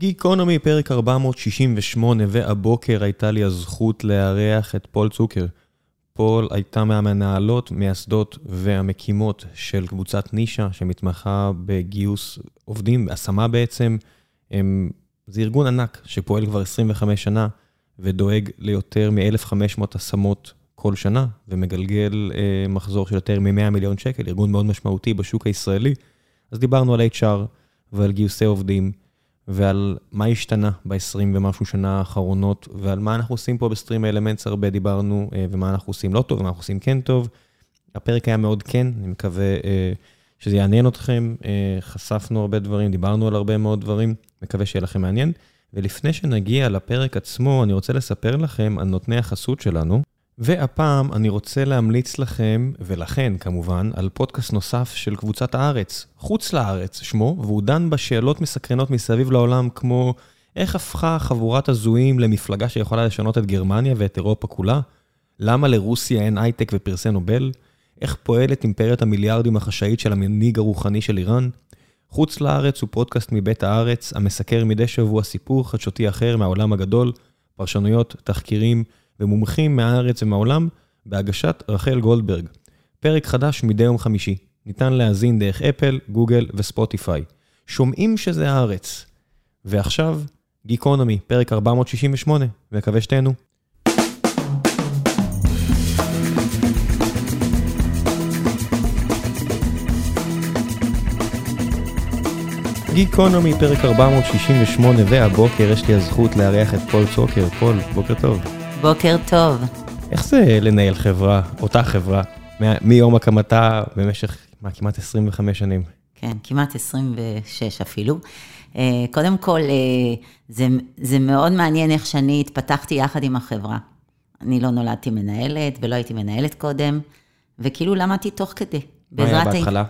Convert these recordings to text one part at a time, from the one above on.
גיקונומי, פרק 468, והבוקר הייתה לי הזכות לארח את פול צוקר. פול הייתה מהמנהלות, מייסדות והמקימות של קבוצת נישה, שמתמחה בגיוס עובדים, השמה בעצם. הם, זה ארגון ענק שפועל כבר 25 שנה, ודואג ליותר מ-1,500 השמות כל שנה, ומגלגל אה, מחזור של יותר מ-100 מיליון שקל, ארגון מאוד משמעותי בשוק הישראלי. אז דיברנו על HR ועל גיוסי עובדים. ועל מה השתנה ב-20 ומשהו שנה האחרונות, ועל מה אנחנו עושים פה בסטרים אלמנטס הרבה דיברנו, אה, ומה אנחנו עושים לא טוב, ומה אנחנו עושים כן טוב. הפרק היה מאוד כן, אני מקווה אה, שזה יעניין אתכם. אה, חשפנו הרבה דברים, דיברנו על הרבה מאוד דברים, מקווה שיהיה לכם מעניין. ולפני שנגיע לפרק עצמו, אני רוצה לספר לכם על נותני החסות שלנו. והפעם אני רוצה להמליץ לכם, ולכן כמובן, על פודקאסט נוסף של קבוצת הארץ, חוץ לארץ שמו, והוא דן בשאלות מסקרנות מסביב לעולם, כמו איך הפכה חבורת הזויים למפלגה שיכולה לשנות את גרמניה ואת אירופה כולה? למה לרוסיה אין הייטק ופרסי נובל? איך פועלת אימפריית המיליארדים החשאית של המנהיג הרוחני של איראן? חוץ לארץ הוא פודקאסט מבית הארץ, המסקר מדי שבוע סיפור חדשותי אחר מהעולם הגדול, פרשנויות, תחקירים, ומומחים מהארץ ומהעולם, בהגשת רחל גולדברג. פרק חדש מדי יום חמישי. ניתן להאזין דרך אפל, גוגל וספוטיפיי. שומעים שזה הארץ. ועכשיו, גיקונומי, פרק 468, מקווה שתהנו. גיקונומי, פרק 468, והבוקר יש לי הזכות לארח את פול צוקר. פול, בוקר טוב. בוקר טוב. איך זה לנהל חברה, אותה חברה, מיום הקמתה במשך מה, כמעט 25 שנים? כן, כמעט 26 אפילו. אה, קודם כל, אה, זה, זה מאוד מעניין איך שאני התפתחתי יחד עם החברה. אני לא נולדתי מנהלת ולא הייתי מנהלת קודם, וכאילו למדתי תוך כדי. מה היה בהתחלה?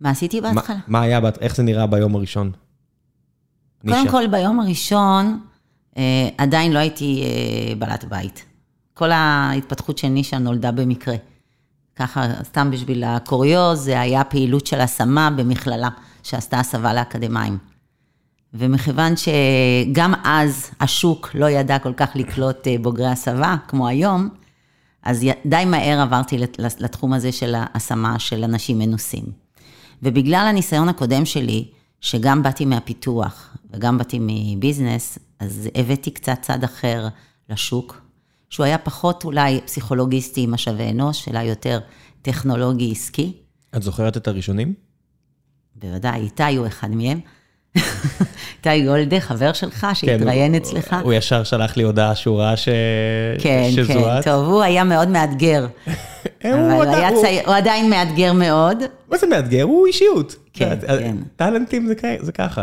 מה עשיתי בהתחלה? מה, מה היה, איך זה נראה ביום הראשון? קודם. כל, ביום הראשון, עדיין לא הייתי אה, בעלת בית. כל ההתפתחות של נישה נולדה במקרה. ככה, סתם בשביל הקוריוז, זה היה פעילות של השמה במכללה, שעשתה הסבה לאקדמאים. ומכיוון שגם אז השוק לא ידע כל כך לקלוט אה, בוגרי הסבה, כמו היום, אז די מהר עברתי לתחום הזה של ההשמה של אנשים מנוסים. ובגלל הניסיון הקודם שלי, שגם באתי מהפיתוח וגם באתי מביזנס, אז הבאתי קצת צד אחר לשוק, שהוא היה פחות אולי פסיכולוגיסטי, משאבי אנוש, אלא יותר טכנולוגי עסקי. את זוכרת את הראשונים? בוודאי, איתי הוא אחד מהם. איתי גולדה, חבר שלך, שהתראיין כן, אצלך. הוא ישר שלח לי הודעה שהוא ראה ש... כן, כן, את. טוב, הוא היה מאוד מאתגר. אבל הוא, היה הוא... צי... הוא עדיין מאתגר מאוד. מה זה מאתגר? הוא אישיות. כן, כן. טאלנטים זה, זה ככה.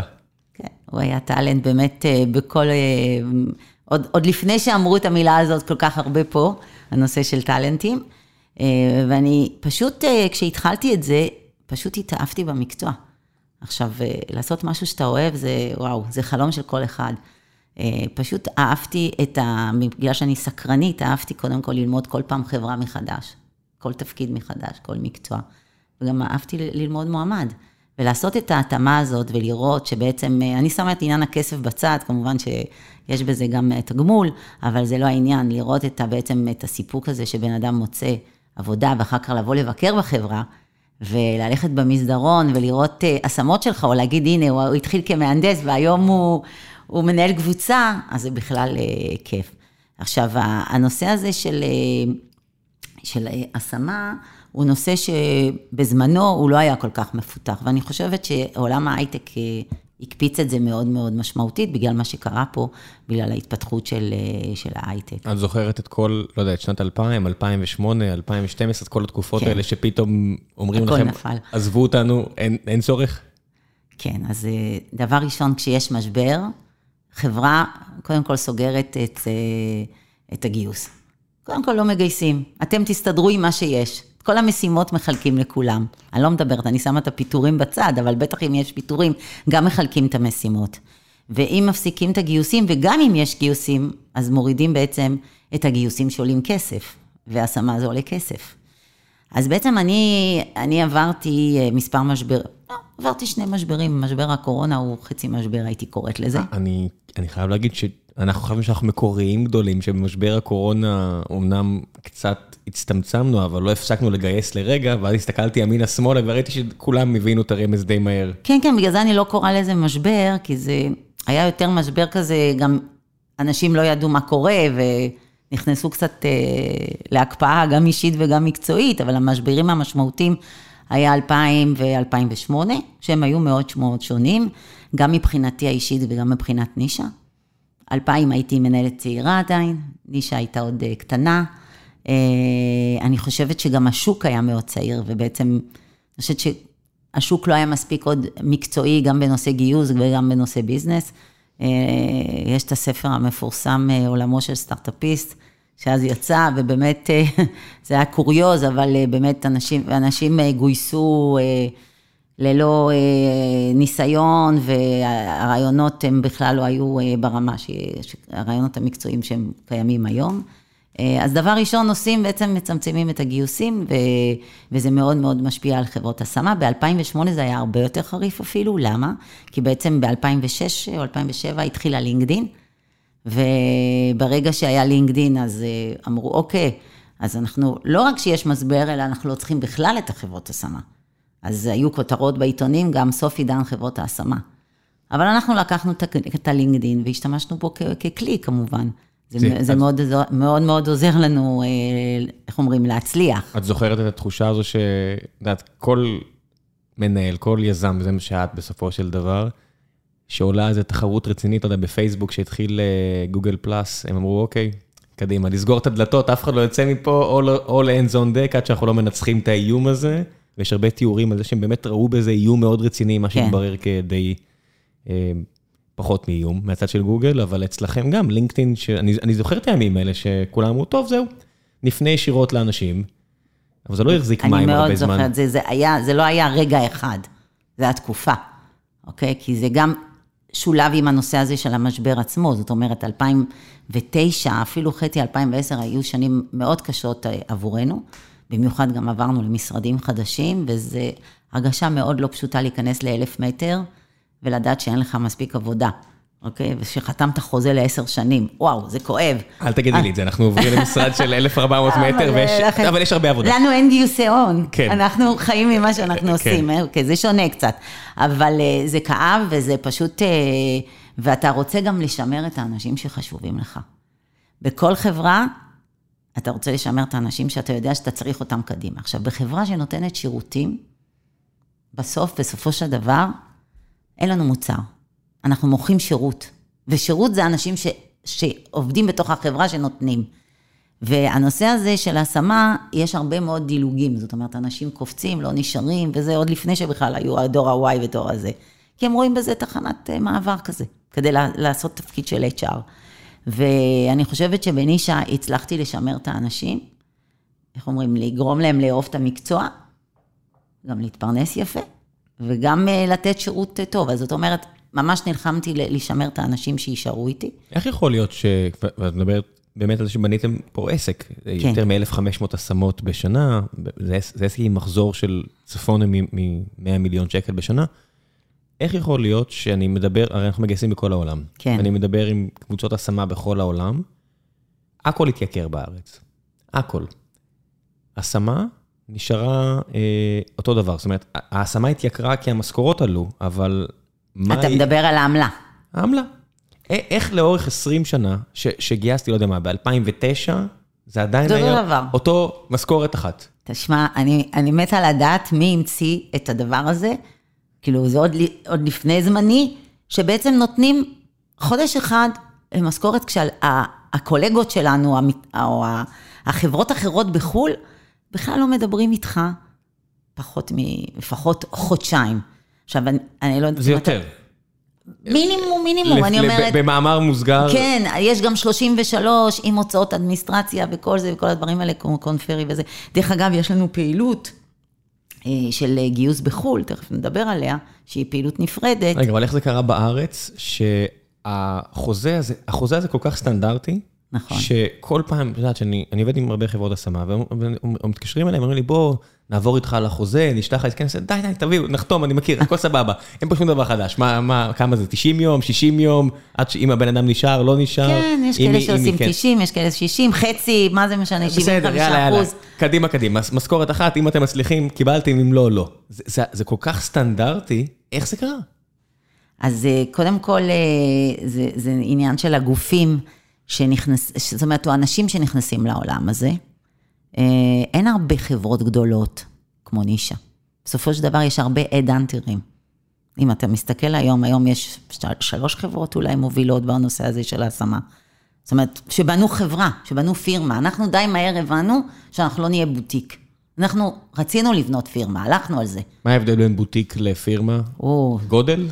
הוא היה טאלנט באמת אה, בכל... אה, עוד, עוד לפני שאמרו את המילה הזאת כל כך הרבה פה, הנושא של טאלנטים. אה, ואני פשוט, כשהתחלתי את זה, פשוט התאהבתי במקצוע. עכשיו, לעשות משהו שאתה אוהב, זה וואו, זה חלום של כל אחד. פשוט אהבתי את ה... בגלל שאני סקרנית, אהבתי קודם כל ללמוד כל פעם חברה מחדש. כל תפקיד מחדש, כל מקצוע. וגם אהבתי ללמוד מועמד. ולעשות את ההתאמה הזאת ולראות שבעצם, אה, אני שמה את עניין הכסף בצד, כמובן שיש בזה גם אה, תגמול, אבל זה לא העניין, לראות את, בעצם את הסיפוק הזה שבן אדם מוצא עבודה ואחר כך לבוא לבקר בחברה, וללכת במסדרון ולראות אה, השמות שלך, או להגיד, הנה, הוא התחיל כמהנדס והיום הוא, הוא מנהל קבוצה, אז זה בכלל כיף. עכשיו, הנושא הזה של, של השמה, הוא נושא שבזמנו הוא לא היה כל כך מפותח, ואני חושבת שעולם ההייטק אה, הקפיץ את זה מאוד מאוד משמעותית, בגלל מה שקרה פה, בגלל ההתפתחות של, אה, של ההייטק. את זוכרת את כל, לא יודע, את שנת 2000, 2008, 2012, את כל התקופות כן. האלה שפתאום אומרים לכם, נפל. עזבו אותנו, אין, אין צורך? כן, אז אה, דבר ראשון, כשיש משבר, חברה קודם כל סוגרת את, את הגיוס. קודם כל לא מגייסים, אתם תסתדרו עם מה שיש. כל המשימות מחלקים לכולם. אני לא מדברת, אני שמה את הפיטורים בצד, אבל בטח אם יש פיטורים, גם מחלקים את המשימות. ואם מפסיקים את הגיוסים, וגם אם יש גיוסים, אז מורידים בעצם את הגיוסים שעולים כסף, והשמה זה עולה כסף. אז בעצם אני, אני עברתי אה, מספר משבר, עברתי שני משברים, משבר הקורונה הוא חצי משבר, הייתי קוראת לזה. אני, אני חייב להגיד שאנחנו חושבים שאנחנו מקוריים גדולים, שבמשבר הקורונה אומנם קצת הצטמצמנו, אבל לא הפסקנו לגייס לרגע, ואז הסתכלתי ימינה-שמאלה וראיתי שכולם הבינו את הרמז די מהר. כן, כן, בגלל זה אני לא קוראה לזה משבר, כי זה היה יותר משבר כזה, גם אנשים לא ידעו מה קורה, ונכנסו קצת אה, להקפאה, גם אישית וגם מקצועית, אבל המשברים המשמעותיים היה 2000 ו-2008, שהם היו מאוד מאוד שונים, גם מבחינתי האישית וגם מבחינת נישה. 2000 הייתי מנהלת צעירה עדיין, נישה הייתה עוד אה, קטנה. אה, אני חושבת שגם השוק היה מאוד צעיר, ובעצם, אני חושבת שהשוק לא היה מספיק עוד מקצועי, גם בנושא גיוס וגם בנושא ביזנס. אה, יש את הספר המפורסם, עולמו של סטארט-אפיסט, שאז יצא, ובאמת זה היה קוריוז, אבל באמת אנשים, אנשים גויסו ללא ניסיון, והרעיונות הם בכלל לא היו ברמה, הרעיונות המקצועיים שהם קיימים היום. אז דבר ראשון עושים, בעצם מצמצמים את הגיוסים, ו, וזה מאוד מאוד משפיע על חברות השמה. ב-2008 זה היה הרבה יותר חריף אפילו, למה? כי בעצם ב-2006 או 2007 התחילה לינקדין, וברגע שהיה לינקדין אז אמרו, אוקיי, אז אנחנו, לא רק שיש משבר, אלא אנחנו לא צריכים בכלל את החברות השמה. אז היו כותרות בעיתונים, גם סוף עידן חברות ההשמה. אבל אנחנו לקחנו את הלינקדין והשתמשנו בו ככלי, כמובן. זה, זה, זה מאוד, מאוד מאוד עוזר לנו, אה, איך אומרים, להצליח. את זוכרת את התחושה הזו שאת יודעת, כל מנהל, כל יזם, זה מה שאת בסופו של דבר, שעולה איזו תחרות רצינית, אתה יודע, בפייסבוק, שהתחיל גוגל פלאס, הם אמרו, אוקיי, קדימה, לסגור את הדלתות, אף אחד לא יוצא מפה, או ל-end zone deck, עד שאנחנו לא מנצחים את האיום הזה, ויש הרבה תיאורים על זה שהם באמת ראו בזה איום מאוד רציני, מה כן. שהתברר כדי... אה, פחות מאיום מהצד של גוגל, אבל אצלכם גם, לינקדאין, שאני זוכר את הימים האלה שכולם אמרו, טוב, זהו, נפנה ישירות לאנשים, אבל זה לא החזיק מים הרבה זמן. אני מאוד זוכרת, זה, זה, היה, זה לא היה רגע אחד, זה היה תקופה, אוקיי? כי זה גם שולב עם הנושא הזה של המשבר עצמו, זאת אומרת, 2009, אפילו חצי 2010, היו שנים מאוד קשות אה, עבורנו, במיוחד גם עברנו למשרדים חדשים, וזו הרגשה מאוד לא פשוטה להיכנס לאלף מטר. ולדעת שאין לך מספיק עבודה, אוקיי? ושחתמת חוזה לעשר שנים, וואו, זה כואב. אל תגידי לי את זה, אנחנו עוברים למשרד של 1,400 מטר, אבל יש הרבה עבודה. לנו אין גיוסי הון, כן. אנחנו חיים ממה שאנחנו כן. עושים, אוקיי, זה שונה קצת. אבל אה, זה כאב וזה פשוט, אה, ואתה רוצה גם לשמר את האנשים שחשובים לך. בכל חברה, אתה רוצה לשמר את האנשים שאתה יודע שאתה צריך אותם קדימה. עכשיו, בחברה שנותנת שירותים, בסוף, בסופו של דבר, אין לנו מוצר. אנחנו מוכרים שירות. ושירות זה אנשים ש, שעובדים בתוך החברה שנותנים. והנושא הזה של השמה, יש הרבה מאוד דילוגים. זאת אומרת, אנשים קופצים, לא נשארים, וזה עוד לפני שבכלל היו הדור ה-Y ודור הזה. כי הם רואים בזה תחנת אה, מעבר כזה, כדי לעשות תפקיד של HR. ואני חושבת שבנישה הצלחתי לשמר את האנשים, איך אומרים, לגרום להם לאהוב את המקצוע, גם להתפרנס יפה. וגם אה, לתת שירות אה, טוב. אז זאת אומרת, ממש נלחמתי לשמר את האנשים שיישארו איתי. איך יכול להיות ש... ואת מדברת באמת על זה שבניתם פה עסק, כן. יותר מ-1,500 השמות בשנה, זה, זה עסק עם מחזור של צפון מ-100 מיליון שקל בשנה. איך יכול להיות שאני מדבר, הרי אנחנו מגייסים בכל העולם. כן. אני מדבר עם קבוצות השמה בכל העולם, הכל התייקר בארץ. הכל. השמה נשארה אה, אותו דבר. זאת אומרת, ההשמה התייקרה כי המשכורות עלו, אבל. אתה היא... מדבר על העמלה. העמלה. איך לאורך 20 שנה, ש, שגייסתי, לא יודע מה, ב-2009, זה עדיין היה דבר. אותו משכורת אחת. תשמע, אני, אני מתה לדעת מי המציא את הדבר הזה, כאילו, זה עוד, עוד לפני זמני, שבעצם נותנים חודש אחד משכורת כשהקולגות שלנו, או החברות אחרות בחו"ל, בכלל לא מדברים איתך פחות מ... לפחות חודשיים. עכשיו, אני, אני לא יודעת... זה יותר. מינימום, מינימום, אני אומרת... במאמר מוסגר. כן, יש גם 33 עם הוצאות אדמיניסטרציה וכל זה, וכל הדברים האלה, כמו קונפרי וזה. דרך אגב, יש לנו פעילות אה, של גיוס בחו"ל, תכף נדבר עליה, שהיא פעילות נפרדת. רגע, אבל איך זה קרה בארץ, שהחוזה הזה, החוזה הזה כל כך סטנדרטי, נכון. שכל פעם, את יודעת שאני אני עובד עם הרבה חברות השמה, והם מתקשרים אליי, אומרים לי, בוא, נעבור איתך לחוזה, נשלח לך זה, די, די, תביאו, נחתום, אני מכיר, הכל סבבה. אין פה שום דבר חדש. מה, מה, כמה זה, 90 יום, 60 יום, עד שאם הבן אדם נשאר, לא נשאר. כן, יש כאלה שעושים כן. 90, יש כאלה 60, חצי, מה זה משנה, 75 בסדר, יאללה, יאללה. אחוז. קדימה, קדימה. משכורת אחת, אם אתם מצליחים, קיבלתם, אם לא, לא. זה- כל כך סטנדרטי, איך זה קרה? אז אה, קודם כל, אה, זה עניין של הגופים שנכנס, זאת אומרת, או אנשים שנכנסים לעולם הזה. אה, אין הרבה חברות גדולות כמו נישה. בסופו של דבר יש הרבה אד-אנטרים. אם אתה מסתכל היום, היום יש של- שלוש חברות אולי מובילות בנושא הזה של ההשמה. זאת אומרת, שבנו חברה, שבנו פירמה. אנחנו די מהר הבנו שאנחנו לא נהיה בוטיק. אנחנו רצינו לבנות פירמה, הלכנו על זה. מה ההבדל בין בוטיק לפירמה? או, גודל?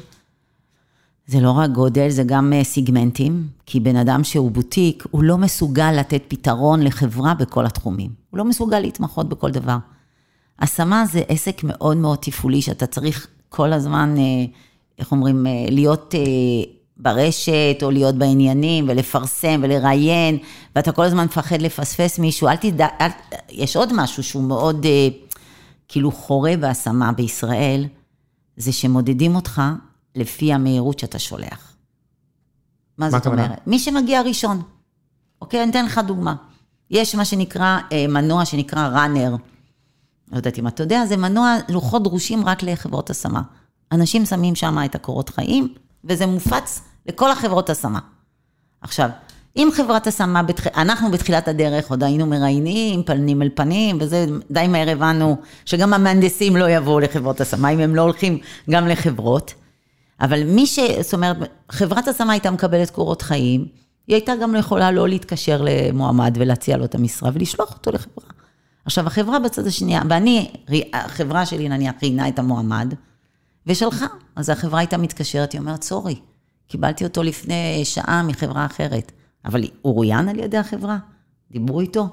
זה לא רק גודל, זה גם אה, סיגמנטים, כי בן אדם שהוא בוטיק, הוא לא מסוגל לתת פתרון לחברה בכל התחומים. הוא לא מסוגל להתמחות בכל דבר. השמה זה עסק מאוד מאוד תפעולי, שאתה צריך כל הזמן, אה, איך אומרים, אה, להיות ברשת, או להיות בעניינים, ולפרסם, ולראיין, ואתה כל הזמן מפחד לפספס מישהו. אל תדע, אל, יש עוד משהו שהוא מאוד, כאילו, חורה בהשמה בישראל, זה שמודדים אותך לפי המהירות שאתה שולח. מה זאת הכוונה? אומרת? מי שמגיע ראשון. אוקיי, אני אתן לך דוגמה. יש מה שנקרא, אה, מנוע שנקרא ראנר. לא יודעת אם אתה יודע, זה מנוע לוחות דרושים רק לחברות השמה. אנשים שמים שם את הקורות חיים, וזה מופץ לכל החברות השמה. עכשיו, אם חברת השמה, בתח... אנחנו בתחילת הדרך עוד היינו מראיינים, פנים אל פנים, וזה די מהר הבנו שגם המהנדסים לא יבואו לחברות השמה, אם הם לא הולכים גם לחברות. אבל מי ש... זאת אומרת, חברת השמה הייתה מקבלת קורות חיים, היא הייתה גם יכולה לא להתקשר למועמד ולהציע לו את המשרה ולשלוח אותו לחברה. עכשיו, החברה בצד השנייה, ואני, החברה שלי נניח ראיינה את המועמד, ושלחה. אז החברה הייתה מתקשרת, היא אומרת, סורי, קיבלתי אותו לפני שעה מחברה אחרת. אבל הוא רויין על ידי החברה? דיברו איתו?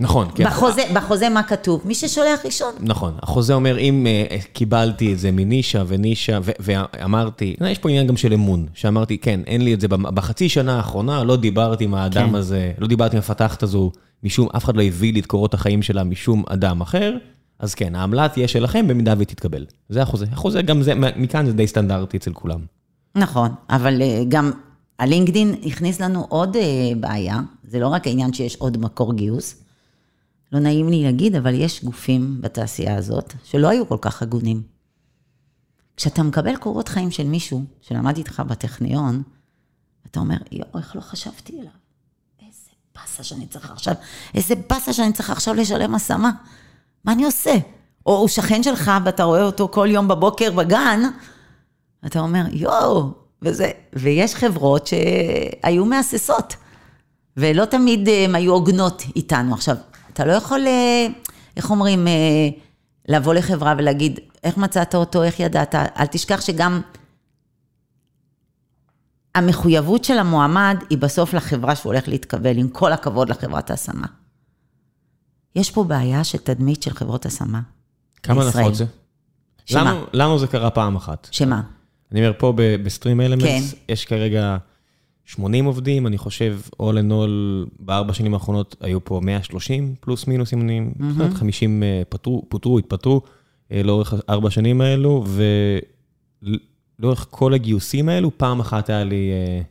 נכון, כן. בחוזה, בחוזה מה כתוב? מי ששולח ראשון. נכון, החוזה אומר, אם אה, קיבלתי את זה מנישה ונישה, ו- ואמרתי, אה, יש פה עניין גם של אמון, שאמרתי, כן, אין לי את זה בחצי שנה האחרונה, לא דיברתי עם האדם כן. הזה, לא דיברתי עם המפתחת הזו, משום, אף אחד לא הביא לי את קורות החיים שלה משום אדם אחר, אז כן, העמלה תהיה שלכם במידה והיא תתקבל. זה החוזה. החוזה גם זה, מכאן זה די סטנדרטי אצל כולם. נכון, אבל אה, גם הלינקדין הכניס לנו עוד אה, בעיה, זה לא רק העניין שיש עוד מקור גיוס, לא נעים לי להגיד, אבל יש גופים בתעשייה הזאת שלא היו כל כך הגונים. כשאתה מקבל קורות חיים של מישהו שלמד איתך בטכניון, אתה אומר, יואו, איך לא חשבתי עליו? איזה באסה שאני צריך עכשיו, איזה באסה שאני צריך עכשיו לשלם השמה. מה אני עושה? או הוא שכן שלך ואתה רואה אותו כל יום בבוקר בגן, אתה אומר, יואו, וזה, ויש חברות שהיו מהססות, ולא תמיד אה, הן היו הוגנות איתנו. עכשיו, אתה לא יכול, אה, איך אומרים, אה, לבוא לחברה ולהגיד, איך מצאת אותו, איך ידעת, אל תשכח שגם המחויבות של המועמד היא בסוף לחברה שהוא הולך להתקבל, עם כל הכבוד לחברת ההשמה. יש פה בעיה של תדמית של חברות השמה. כמה בישראל. נפוץ זה? שמה? לנו- לנו זה קרה פעם אחת. שמה? אני אומר, פה בסטרים אלמנטס, כן. יש כרגע 80 עובדים, אני חושב, all in all, בארבע שנים האחרונות היו פה 130 פלוס מינוס, אם אני... אומרת, 50 אה, פטרו, פוטרו, התפטרו אה, לאורך ארבע שנים האלו, ולאורך כל הגיוסים האלו, פעם אחת היה לי אה,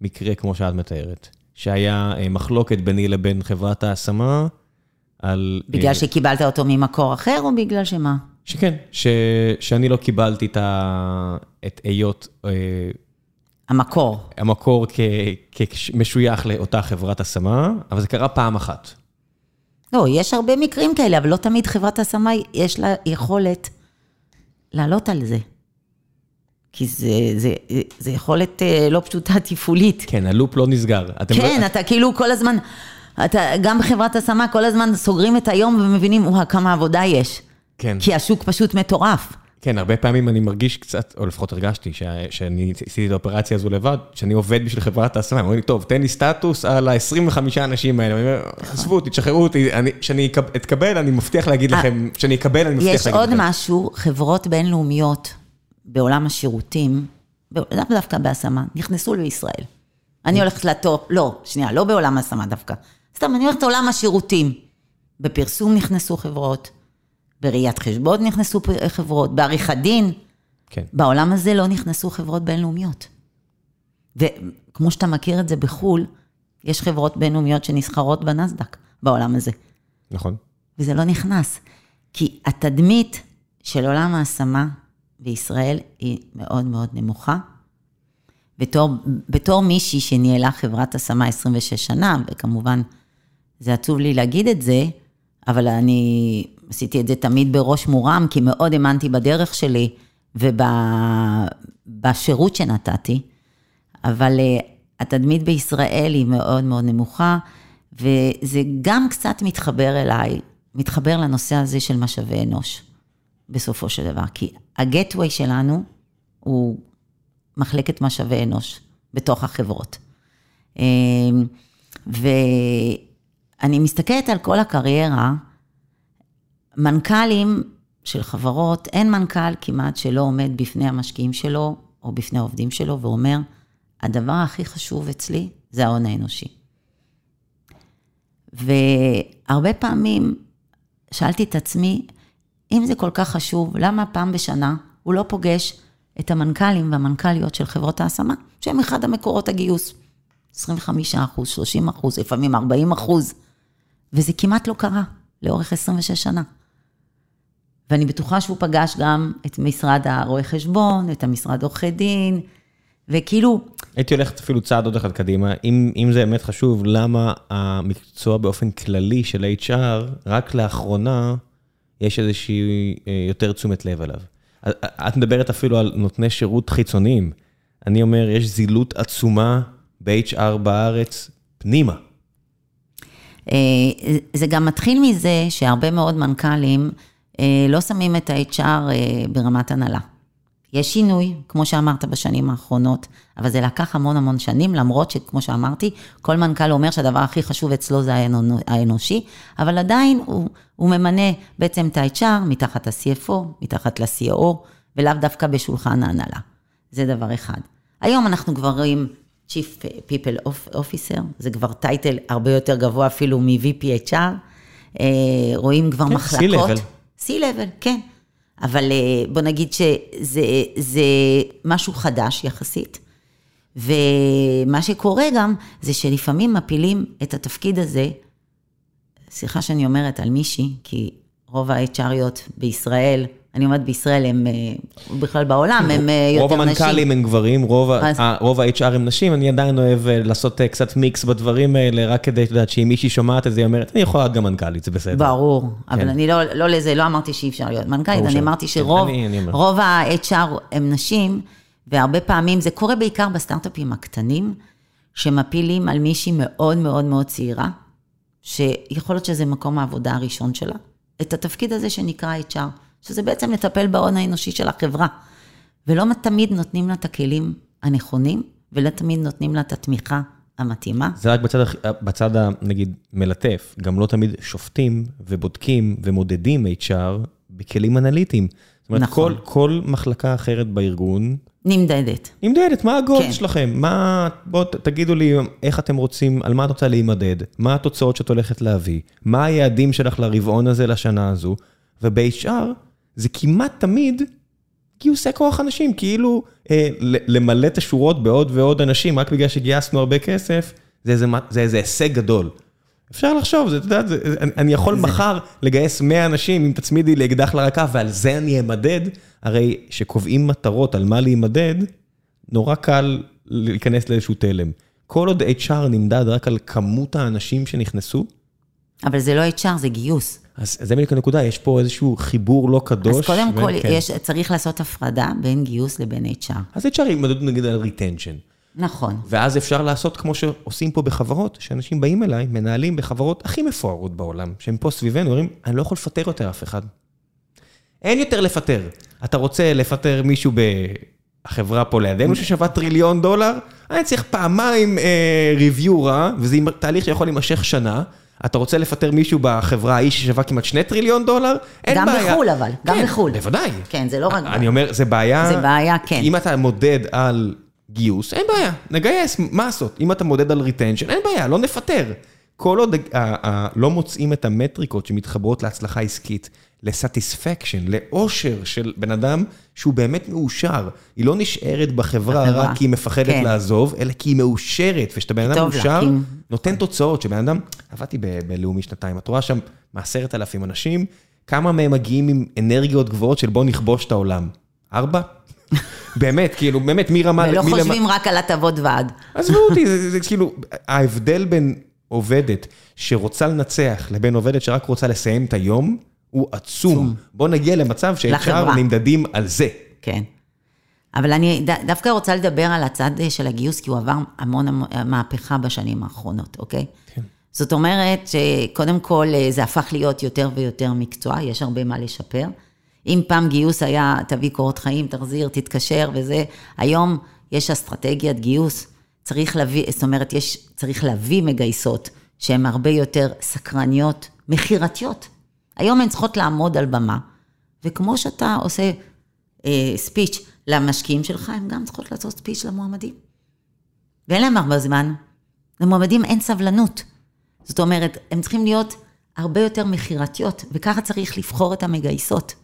מקרה כמו שאת מתארת, שהיה אה, מחלוקת ביני לבין חברת ההשמה על... בגלל שקיבלת אותו ממקור אחר, או בגלל שמה? שכן, ש, שאני לא קיבלתי את, ה, את היות המקור. המקור כמשוייך לאותה חברת השמה, אבל זה קרה פעם אחת. לא, יש הרבה מקרים כאלה, אבל לא תמיד חברת השמה, יש לה יכולת לעלות על זה. כי זה, זה, זה יכולת אה, לא פשוטה תפעולית. כן, הלופ לא נסגר. אתם כן, לא, אתה כאילו כל הזמן, אתה, גם בחברת השמה, כל הזמן סוגרים את היום ומבינים, וואה, כמה עבודה יש. כן, כי השוק פשוט מטורף. כן, הרבה פעמים אני מרגיש קצת, או לפחות הרגשתי, ש, שאני עשיתי את האופרציה הזו לבד, שאני עובד בשביל חברת ההשמה, הם אומרים לי, טוב, תן לי סטטוס על ה-25 אנשים האלה. אני אומר, עזבו אותי, תשחררו אותי, אני- כשאני אתקבל, אני מבטיח להגיד לכם, כשאני אקבל, אני מבטיח אה, יש להגיד עוד לכם. משהו, חברות בינלאומיות בעולם השירותים, לאו דווקא בהשמה, נכנסו לישראל. אני הולכת לטופ, לא, שנייה, לא בעולם ההשמה דווקא. סתם, אני הולכת לעולם השירותים. בפרסום נכנסו חברות, בראיית חשבון נכנסו חברות, בעריכת דין. כן. בעולם הזה לא נכנסו חברות בינלאומיות. וכמו שאתה מכיר את זה בחו"ל, יש חברות בינלאומיות שנסחרות בנסדק בעולם הזה. נכון. וזה לא נכנס. כי התדמית של עולם ההשמה בישראל היא מאוד מאוד נמוכה. בתור, בתור מישהי שניהלה חברת השמה 26 שנה, וכמובן, זה עצוב לי להגיד את זה, אבל אני עשיתי את זה תמיד בראש מורם, כי מאוד האמנתי בדרך שלי ובשירות שנתתי, אבל אה, התדמית בישראל היא מאוד מאוד נמוכה, וזה גם קצת מתחבר אליי, מתחבר לנושא הזה של משאבי אנוש, בסופו של דבר. כי הגטווי שלנו הוא מחלקת משאבי אנוש בתוך החברות. אה, ואני מסתכלת על כל הקריירה, מנכ"לים של חברות, אין מנכ"ל כמעט שלא עומד בפני המשקיעים שלו או בפני העובדים שלו ואומר, הדבר הכי חשוב אצלי זה ההון האנושי. והרבה פעמים שאלתי את עצמי, אם זה כל כך חשוב, למה פעם בשנה הוא לא פוגש את המנכ"לים והמנכ"ליות של חברות ההשמה, שהם אחד המקורות הגיוס. 25 אחוז, 30 אחוז, לפעמים 40 אחוז, וזה כמעט לא קרה לאורך 26 שנה. ואני בטוחה שהוא פגש גם את משרד הרואי חשבון, את המשרד עורכי דין, וכאילו... הייתי הולכת אפילו צעד עוד אחד קדימה, אם, אם זה באמת חשוב, למה המקצוע באופן כללי של HR, רק לאחרונה יש איזושהי אה, יותר תשומת לב עליו. את מדברת אפילו על נותני שירות חיצוניים. אני אומר, יש זילות עצומה ב-HR בארץ פנימה. אה, זה גם מתחיל מזה שהרבה מאוד מנכ"לים לא שמים את ה-HR אה, ברמת הנהלה. יש שינוי, כמו שאמרת בשנים האחרונות, אבל זה לקח המון המון שנים, למרות שכמו שאמרתי, כל מנכ"ל אומר שהדבר הכי חשוב אצלו זה האנושי, אבל עדיין הוא, הוא ממנה בעצם את ה-HR מתחת ל-CFO, מתחת ל-COO, ולאו דווקא בשולחן ההנהלה. זה דבר אחד. היום אנחנו כבר רואים Chief People Officer, זה כבר טייטל הרבה יותר גבוה אפילו מ-VPHR, אה, רואים כבר כן, מחלקות. C-Level. C-Level, כן. אבל אה, בוא נגיד שזה משהו חדש יחסית. ומה שקורה גם, זה שלפעמים מפילים את התפקיד הזה, סליחה שאני אומרת על מישהי, כי רוב ה-HRיות בישראל, אני אומרת בישראל, הם אה, בכלל בעולם, הם אה, יותר נשים. רוב המנכ"לים הם גברים, רוב ה-HR הם נשים, אני עדיין אוהב אה, לעשות קצת מיקס בדברים האלה, רק כדי, את יודעת, שאם מישהי שומעת את זה, היא אומרת, אני יכולה להיות גם מנכ"לית, זה בסדר. ברור, אבל כן. אני לא, לא לזה, לא אמרתי שאי אפשר להיות מנכ"לית, אני אמרתי כן, שרוב ה-HR הם נשים, והרבה פעמים זה קורה בעיקר בסטארט-אפים הקטנים, שמפילים על מישהי מאוד מאוד מאוד צעירה, שיכול להיות שזה מקום העבודה הראשון שלה, את התפקיד הזה שנקרא HR. שזה בעצם לטפל בהון האנושי של החברה. ולא תמיד נותנים לה את הכלים הנכונים, ולא תמיד נותנים לה את התמיכה המתאימה. זה רק בצד, בצד נגיד, מלטף, גם לא תמיד שופטים ובודקים ומודדים HR בכלים אנליטיים. זאת אומרת, נכון. כל, כל מחלקה אחרת בארגון... נמדדת. נמדדת, מה הגול כן. שלכם? מה, בואו תגידו לי איך אתם רוצים, על מה את רוצה להימדד, מה התוצאות שאת הולכת להביא, מה היעדים שלך לרבעון הזה, לשנה הזו, וב-HR זה כמעט תמיד גיוסי כוח אנשים, כאילו אה, למלא את השורות בעוד ועוד אנשים, רק בגלל שגייסנו הרבה כסף, זה איזה, זה איזה הישג גדול. אפשר לחשוב, זה, אתה יודע, זה, אני, אני יכול זה... מחר לגייס 100 אנשים, אם תצמידי לי אקדח לרקה, ועל זה אני אמדד, הרי שקובעים מטרות על מה להימדד, נורא קל להיכנס לאיזשהו תלם. כל עוד HR נמדד רק על כמות האנשים שנכנסו, אבל זה לא HR, זה גיוס. אז זה בדיוק הנקודה, יש פה איזשהו חיבור לא קדוש. אז קודם כל, כן. יש, צריך לעשות הפרדה בין גיוס לבין HR. אז HR ימדדו נגיד על retention. נכון. ואז אפשר לעשות כמו שעושים פה בחברות, שאנשים באים אליי, מנהלים בחברות הכי מפוארות בעולם, שהם פה סביבנו, אומרים, אני לא יכול לפטר יותר אף אחד. אין יותר לפטר. אתה רוצה לפטר מישהו בחברה פה לידינו ששווה טריליון דולר? אני צריך פעמיים אה, review רע, וזה תהליך שיכול להימשך שנה. אתה רוצה לפטר מישהו בחברה ההיא ששווה כמעט שני טריליון דולר? אין גם בעיה. גם בחו"ל אבל, גם כן, בחו"ל. בוודאי. כן, זה לא רק... אני אומר, זה בעיה... זה בעיה, כן. אם אתה מודד על גיוס, אין בעיה, נגייס, מה לעשות? אם אתה מודד על retention, אין בעיה, לא נפטר. כל עוד לא מוצאים את המטריקות שמתחברות להצלחה עסקית, ל satisfaction, לאושר של בן אדם שהוא באמת מאושר. היא לא נשארת בחברה רק כי היא מפחדת כן. לעזוב, אלא כי היא מאושרת, וכשאתה בן אדם מאושר, נותן תוצאות, שבן אדם, עבדתי בלאומי שנתיים, את רואה שם מעשרת אלפים אנשים, כמה מהם מגיעים עם אנרגיות גבוהות של בוא נכבוש את העולם? ארבע? באמת, כאילו, באמת, מרמה... ולא חושבים רק על הטבות ועד. עזבו אותי, זה כאילו, ההבדל בין עובדת שרוצה לנצח לבין עובדת שרק רוצה לסיים את היום, הוא עצום. בוא נגיע למצב שאפשר נמדדים על זה. כן. אבל אני דווקא רוצה לדבר על הצד של הגיוס, כי הוא עבר המון מהפכה בשנים האחרונות, אוקיי? כן. זאת אומרת שקודם כל זה הפך להיות יותר ויותר מקצוע, יש הרבה מה לשפר. אם פעם גיוס היה, תביא קורות חיים, תחזיר, תתקשר וזה, היום יש אסטרטגיית גיוס, צריך להביא, זאת אומרת, יש, צריך להביא מגייסות שהן הרבה יותר סקרניות, מכירתיות. היום הן צריכות לעמוד על במה, וכמו שאתה עושה אה, ספיץ' למשקיעים שלך, הן גם צריכות לעשות ספיץ' למועמדים. ואין להם הרבה זמן. למועמדים אין סבלנות. זאת אומרת, הם צריכים להיות הרבה יותר מכירתיות, וככה צריך לבחור את המגייסות.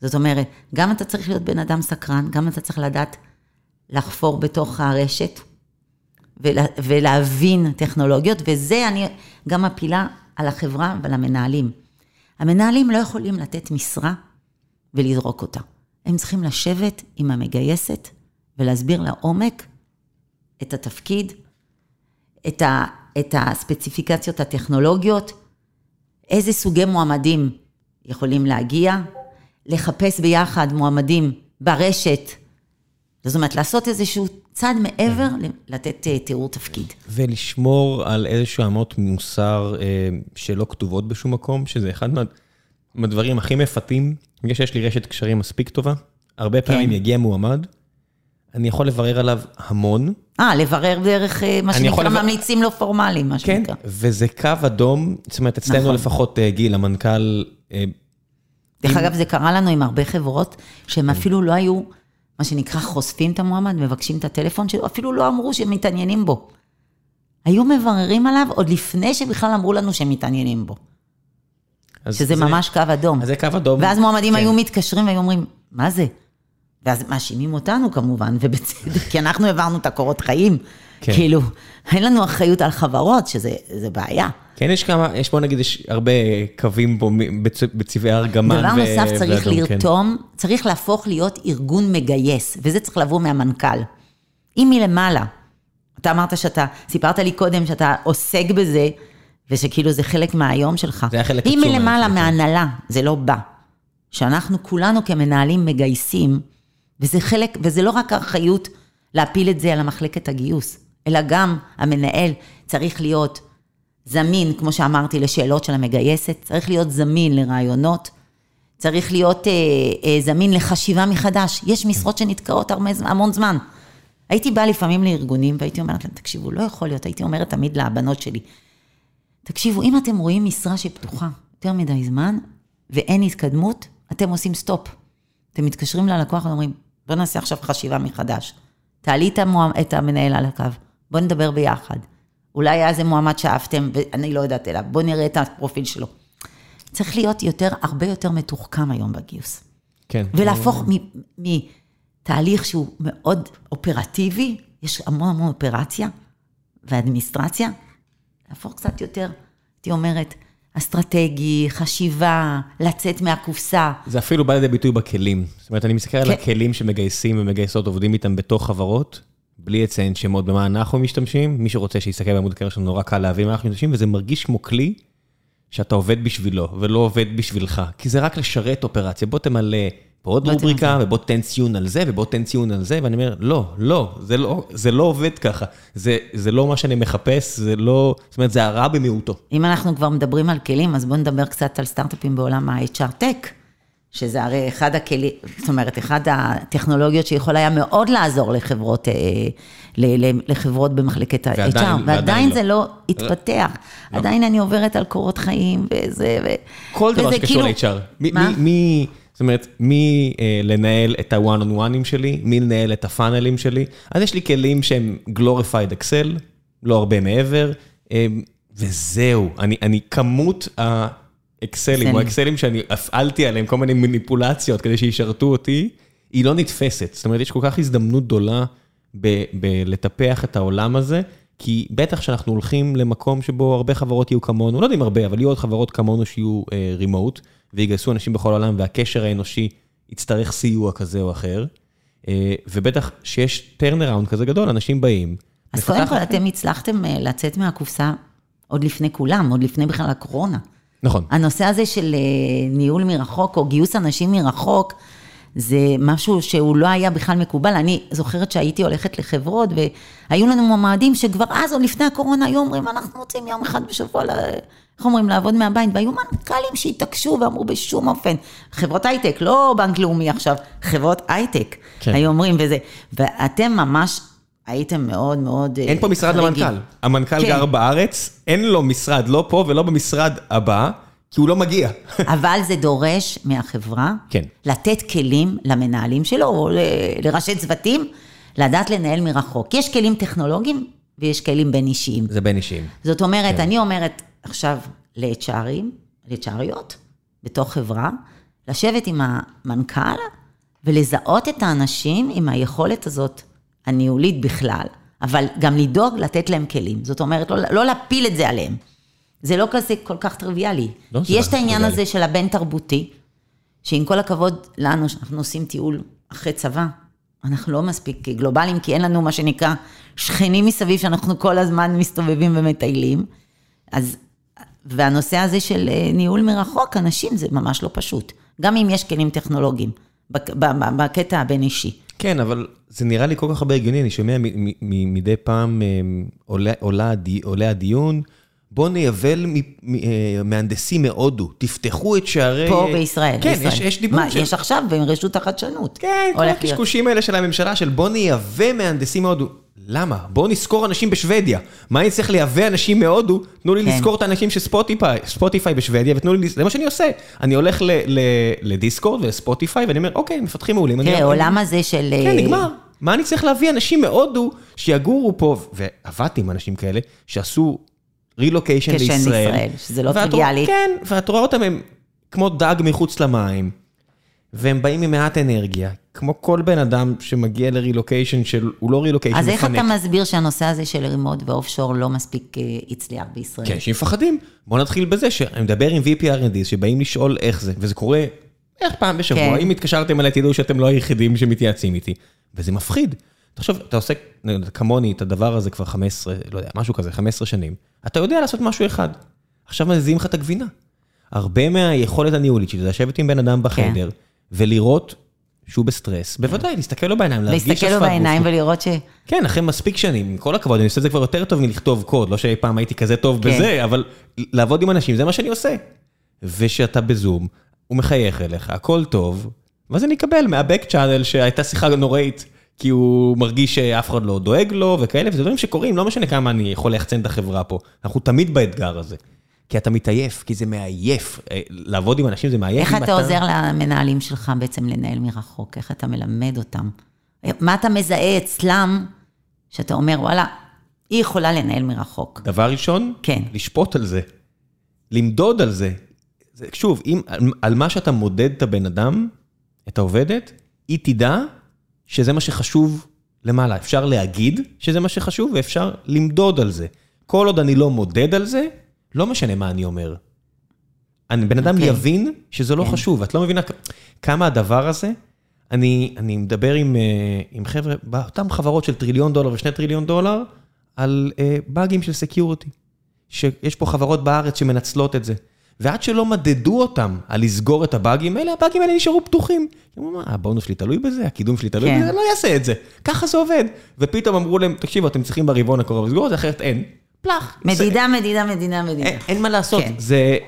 זאת אומרת, גם אתה צריך להיות בן אדם סקרן, גם אתה צריך לדעת לחפור בתוך הרשת ולה, ולהבין טכנולוגיות, וזה אני גם מפילה על החברה ועל המנהלים. המנהלים לא יכולים לתת משרה ולזרוק אותה. הם צריכים לשבת עם המגייסת ולהסביר לעומק את התפקיד, את, ה, את הספציפיקציות הטכנולוגיות, איזה סוגי מועמדים יכולים להגיע, לחפש ביחד מועמדים ברשת, זאת אומרת, לעשות איזשהו צעד מעבר, לתת אה, תיאור תפקיד. ולשמור על איזשהו אמות מוסר אה, שלא כתובות בשום מקום, שזה אחד מהדברים הכי מפתים. בגלל שיש לי רשת קשרים מספיק טובה, הרבה פעמים כן. יגיע מועמד, אני יכול לברר עליו המון. אה, לברר דרך אה, מה שנקרא לבר... ממליצים לא פורמליים, מה כן, שנקרא. כן, וזה קו אדום, זאת אומרת, אצלנו נכון. לפחות גיל, המנכ"ל... דרך אגב, זה קרה לנו עם הרבה חברות, שהם כן. אפילו לא היו... מה שנקרא, חושפים את המועמד, מבקשים את הטלפון שלו, אפילו לא אמרו שהם מתעניינים בו. היו מבררים עליו עוד לפני שבכלל אמרו לנו שהם מתעניינים בו. שזה זה, ממש קו אדום. אז זה קו אדום. ואז מועמדים כן. היו מתקשרים והיו אומרים, מה זה? ואז מאשימים אותנו כמובן, ובצדק, כי אנחנו העברנו את הקורות חיים. כן. כאילו, אין לנו אחריות על חברות, שזה בעיה. כן, יש כמה, יש בוא נגיד, יש הרבה קווים פה בצבעי ארגמן. דבר נוסף, צריך כן. לרתום, כן. צריך להפוך להיות ארגון מגייס, וזה צריך לבוא מהמנכ"ל. אם מלמעלה, אתה אמרת שאתה, סיפרת לי קודם שאתה עוסק בזה, ושכאילו זה חלק מהיום שלך. זה היה חלק עצום. אם מלמעלה, מהנהלה, זה לא בא. שאנחנו כולנו כמנהלים מגייסים, וזה חלק, וזה לא רק האחריות להפיל את זה על המחלקת הגיוס, אלא גם המנהל צריך להיות זמין, כמו שאמרתי, לשאלות של המגייסת, צריך להיות זמין לרעיונות, צריך להיות אה, אה, זמין לחשיבה מחדש. יש משרות שנתקעות הרבה, המון זמן. הייתי באה לפעמים לארגונים והייתי אומרת להם, תקשיבו, לא יכול להיות, הייתי אומרת תמיד לבנות שלי, תקשיבו, אם אתם רואים משרה שפתוחה יותר מדי זמן ואין התקדמות, אתם עושים stop. אתם מתקשרים ללקוח ואומרים, בוא נעשה עכשיו חשיבה מחדש. תעלי את המנהל על הקו, בוא נדבר ביחד. אולי היה איזה מועמד שאהבתם, ואני לא יודעת אליו, בואו נראה את הפרופיל שלו. צריך להיות יותר, הרבה יותר מתוחכם היום בגיוס. כן. ולהפוך מתהליך שהוא מאוד אופרטיבי, יש המון המון אופרציה ואדמיניסטרציה, להפוך קצת יותר, הייתי אומרת, אסטרטגי, חשיבה, לצאת מהקופסה. זה אפילו בא לידי ביטוי בכלים. זאת אומרת, אני מסתכל כן. על הכלים שמגייסים ומגייסות עובדים איתם בתוך חברות, בלי לציין שמות במה אנחנו משתמשים, מי שרוצה שיסתכל בעמוד הקריירה שלנו, נורא קל להבין מה אנחנו משתמשים, וזה מרגיש כמו כלי שאתה עובד בשבילו, ולא עובד בשבילך. כי זה רק לשרת אופרציה. בוא תמלא פה עוד רובריקה, ובוא תן ציון על זה, ובוא תן ציון על זה, ואני אומר, לא, לא, זה לא, זה לא עובד ככה. זה, זה לא מה שאני מחפש, זה לא, זאת אומרת, זה הרע במיעוטו. אם אנחנו כבר מדברים על כלים, אז בואו נדבר קצת על סטארט-אפים בעולם ה-HR Tech. שזה הרי אחד הכלים, זאת אומרת, אחד הטכנולוגיות שיכול היה מאוד לעזור לחברות, אה, לחברות במחלקת ה-HR, ועדיין, ועדיין לא. זה לא התפתח. לא. עדיין אני עוברת על קורות חיים וזה, ו... כל דבר שקשור כאילו... ל-HR. מה? מי... זאת אומרת, מי אה, לנהל את ה-one on oneים שלי, מי לנהל את הפאנלים שלי. אז יש לי כלים שהם glorified Excel, לא הרבה מעבר, אה, וזהו. אני, אני כמות האקסלים, או האקסלים שאני הפעלתי עליהם, כל מיני מניפולציות כדי שישרתו אותי, היא לא נתפסת. זאת אומרת, יש כל כך הזדמנות גדולה בלטפח את העולם הזה, כי בטח שאנחנו הולכים למקום שבו הרבה חברות יהיו כמונו, לא יודע אם הרבה, אבל יהיו עוד חברות כמונו שיהיו remote, אה, ויגייסו אנשים בכל העולם, והקשר האנושי יצטרך סיוע כזה או אחר. אה, ובטח שיש turnaround כזה גדול, אנשים באים. אז קודם כל, אתם הצלחתם אה, לצאת מהקופסה עוד לפני כולם, עוד לפני בכלל הקורונה. נכון. הנושא הזה של ניהול מרחוק, או גיוס אנשים מרחוק, זה משהו שהוא לא היה בכלל מקובל. אני זוכרת שהייתי הולכת לחברות, והיו לנו מועמדים שכבר אז, עוד לפני הקורונה, היו אומרים, אנחנו רוצים יום אחד בשבוע, איך אומרים, לעבוד מהבית, והיו מנכ"לים שהתעקשו ואמרו בשום אופן, חברות הייטק, לא בנק לאומי עכשיו, חברות הייטק, כן. היו אומרים וזה, ואתם ממש הייתם מאוד מאוד אין פה משרד חריגים. למנכ"ל, המנכ"ל כן. גר בארץ, אין לו משרד, לא פה ולא במשרד הבא. כי הוא לא מגיע. אבל זה דורש מהחברה, כן. לתת כלים למנהלים שלו, או לראשי צוותים, לדעת לנהל מרחוק. יש כלים טכנולוגיים ויש כלים בין אישיים. זה בין אישיים. זאת אומרת, כן. אני אומרת עכשיו ל-HRים, ל-HRיות, בתוך חברה, לשבת עם המנכ"ל ולזהות את האנשים עם היכולת הזאת, הניהולית בכלל, אבל גם לדאוג לתת להם כלים. זאת אומרת, לא, לא להפיל את זה עליהם. זה לא כזה כל כך טריוויאלי. לא, כי יש את העניין הזה של הבין תרבותי, שעם כל הכבוד לנו, שאנחנו עושים טיול אחרי צבא, אנחנו לא מספיק גלובליים, כי אין לנו מה שנקרא שכנים מסביב שאנחנו כל הזמן מסתובבים ומטיילים. אז, והנושא הזה של אה, ניהול מרחוק, אנשים זה ממש לא פשוט. גם אם יש כלים טכנולוגיים, בקטע הבין-אישי. כן, אבל זה נראה לי כל כך הרבה הגיוני, אני שומע מדי פעם אה, עולה, הדיון. בואו נייבל אה, מהנדסים מהודו, תפתחו את שערי... פה בישראל. כן, בישראל. יש, יש דיבור מה, של... יש עכשיו ברשות החדשנות. כן, כל הקשקושים האלה של הממשלה, של בואו נייבא מהנדסים מהודו. למה? בואו נשכור אנשים בשוודיה. מה אני צריך לייבא אנשים מהודו? תנו לי כן. לשכור את האנשים של ספוטיפיי, בשוודיה, ותנו לי, זה מה שאני עושה. אני הולך לדיסקורד ולספוטיפיי, ואני אומר, אוקיי, מפתחים מעולים. תראה, העולם הזה של... כן, נגמר. מה אני צריך להביא אנשים מהודו שיגורו פה, ועבדתי עם אנשים כאלה, שעשו רילוקיישן לישראל. לישראל, שזה לא טריוויאלי. כן, ואת רואה אותם, הם כמו דג מחוץ למים, והם באים עם מעט אנרגיה, כמו כל בן אדם שמגיע לרילוקיישן של, הוא לא רילוקיישן, אז איך אתה מסביר שהנושא הזה של רימוט ואוף שור לא מספיק אה, הצליח בישראל? כן, אנשים מפחדים. בואו נתחיל בזה שאני מדבר עם VP R&D שבאים לשאול איך זה, וזה קורה איך פעם בשבוע, כן. אם התקשרתם אליי תדעו שאתם לא היחידים שמתייעצים איתי, וזה מפחיד. תחשוב, אתה עושה כמוני את הדבר הזה כבר 15, לא יודע, משהו כזה, 15 שנים. אתה יודע לעשות משהו אחד. עכשיו מזיזים לך את הגבינה. הרבה מהיכולת הניהולית שלי זה לשבת עם בן אדם בחדר, כן. ולראות שהוא בסטרס. בוודאי, להסתכל לו בעיניים, להרגיש שפת להסתכל לו בעיניים ולראות ש... כן, אחרי מספיק שנים, עם כל הכבוד, אני עושה את זה כבר יותר טוב מלכתוב קוד, לא שאי פעם הייתי כזה טוב כן. בזה, אבל לעבוד עם אנשים, זה מה שאני עושה. ושאתה בזום, הוא מחייך אליך, הכל טוב, ואז אני אקבל מהבק צ'אנל שהייתה שיחה נוראית. כי הוא מרגיש שאף אחד לא דואג לו וכאלה, וזה דברים שקורים, לא משנה כמה אני יכול ליחצן את החברה פה. אנחנו תמיד באתגר הזה. כי אתה מתעייף, כי זה מעייף. אה, לעבוד עם אנשים זה מעייף. איך אתה, עוזר למנהלים שלך בעצם לנהל מרחוק? איך אתה מלמד אותם? מה אתה מזהה אצלם, שאתה אומר, וואלה, היא יכולה לנהל מרחוק. דבר ראשון, כן. לשפוט על זה. למדוד על זה. זה שוב, אם, על, על מה שאתה מודד את הבן אדם, את העובדת, היא תדע שזה מה שחשוב למעלה. אפשר להגיד שזה מה שחשוב, ואפשר למדוד על זה. כל עוד אני לא מודד על זה, לא משנה מה אני אומר. אני, בן אדם okay. אוקיי. יבין שזה לא okay. כן. חשוב, את לא מבינה כמה הדבר הזה, אני, אני מדבר עם, אה, עם חבר'ה, באותן חברות של טריליון דולר ושני טריליון דולר, על אה, באגים של security. שיש פה חברות בארץ שמנצלות את זה. ועד שלא מדדו אותם על לסגור את הבאגים האלה, הבאגים האלה נשארו פתוחים. הם אמרו, מה, הבונוס שלי תלוי בזה, הקידום שלי תלוי כן. בזה, לא יעשה את זה. ככה זה עובד. ופתאום אמרו להם, תקשיבו, אתם צריכים ברבעון הקרוב לסגור את זה, אחרת אין. פלח. מדידה, מדידה, מדידה, מדידה. אין, אין מה לעשות. כן. זה,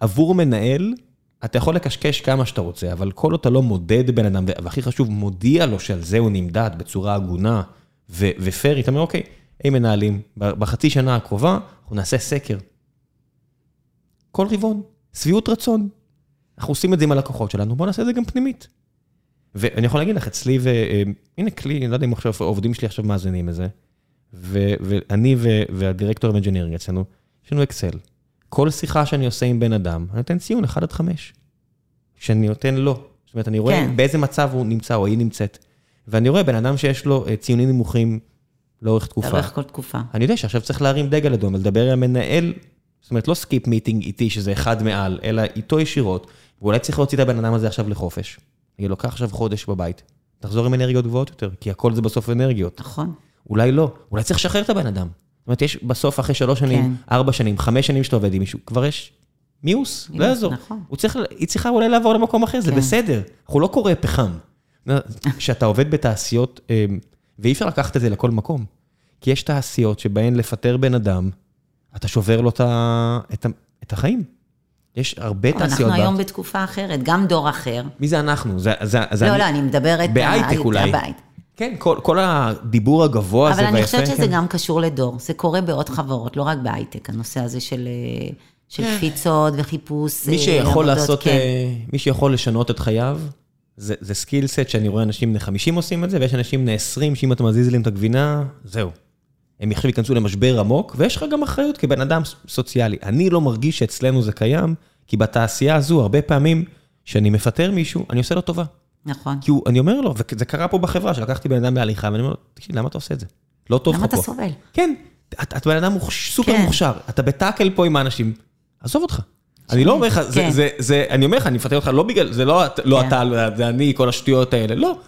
עבור מנהל, אתה יכול לקשקש כמה שאתה רוצה, אבל כל עוד אתה לא מודד בן אדם, והכי חשוב, מודיע לו שעל זה הוא נמדד בצורה הגונה ופיירית, אתה אומר, אוקיי, היי מנהלים, בחצי שנה הקרובה, אנחנו נעשה סקר. כל רבעון, שביעות רצון. אנחנו עושים את זה עם הלקוחות שלנו, בואו נעשה את זה גם פנימית. ואני יכול להגיד לך, אצלי, והנה כלי, אני לא יודע אם עכשיו העובדים שלי עכשיו מאזינים לזה, ואני וה director ה engineering אצלנו, יש לנו אקסל. כל שיחה שאני עושה עם בן אדם, אני נותן ציון 1 עד 5. שאני נותן לו. זאת אומרת, אני רואה כן. באיזה מצב הוא נמצא או היא נמצאת. ואני רואה בן אדם שיש לו אה, ציונים נמוכים לאורך תקופה. לאורך כל תקופה. אני יודע שעכשיו צריך להרים דגל אדום ולדבר עם המנהל, זאת אומרת, לא skip meeting איתי, שזה אחד מעל, אלא איתו ישירות, ואולי צריך להוציא את הבן אדם הזה עכשיו לחופש. יהיה לו, קח עכשיו חודש בבית, תחזור עם אנרגיות גבוהות יותר, כי הכל זה בסוף אנרגיות. נכון. אולי לא, אולי צריך לשחרר את הבן אדם. זאת אומרת, יש בסוף, אחרי שלוש שנים, כן. ארבע שנים, חמש שנים שאתה עובד עם מישהו, כבר יש מיאוס, לא יעזור. נכון. צריך, היא צריכה אולי לעבור למקום אחר, כן. זה בסדר. אנחנו לא כורי פחם. כשאתה עובד בתעשיות, אמ, ואי אפשר לקחת את זה לכל מקום, כי יש תעשיות שבהן לפטר בן אדם, אתה שובר לו את, את החיים. יש הרבה תעשיות... אנחנו היום בתקופה אחרת, גם דור אחר. מי זה אנחנו? זה, זה, זה לא, אני... לא, אני מדברת... בהייטק אולי. כן, כל, כל הדיבור הגבוה הזה והיפה. אבל אני חושבת שזה כן. גם קשור לדור. זה קורה בעוד חברות, לא רק בהייטק, הנושא הזה של, אה, של כן. קפיצות וחיפוש מי אה, שיכול לעשות, כן. אה, מי שיכול לשנות את חייו, זה, זה skill set שאני רואה אנשים בני 50 עושים את זה, ויש אנשים בני 20, שאם אתה מזיז להם את הגבינה, זהו. הם עכשיו ייכנסו למשבר עמוק, ויש לך גם אחריות כבן אדם סוציאלי. אני לא מרגיש שאצלנו זה קיים, כי בתעשייה הזו, הרבה פעמים, כשאני מפטר מישהו, אני עושה לו טובה. נכון. כי הוא, אני אומר לו, וזה קרה פה בחברה, שלקחתי בן אדם בהליכה, ואני אומר לו, תקשיב, למה אתה עושה את זה? לא טוב לך פה. למה אתה סובל? כן, אתה את בן אדם סופר כן. מוכשר, אתה בטאקל פה עם האנשים, עזוב אותך. אני לא אומר לך, זה, כן. זה, זה, אני אומר לך, אני מפטר אותך לא בגלל, זה לא, לא כן. אתה, זה אני, כל השטויות האלה, לא.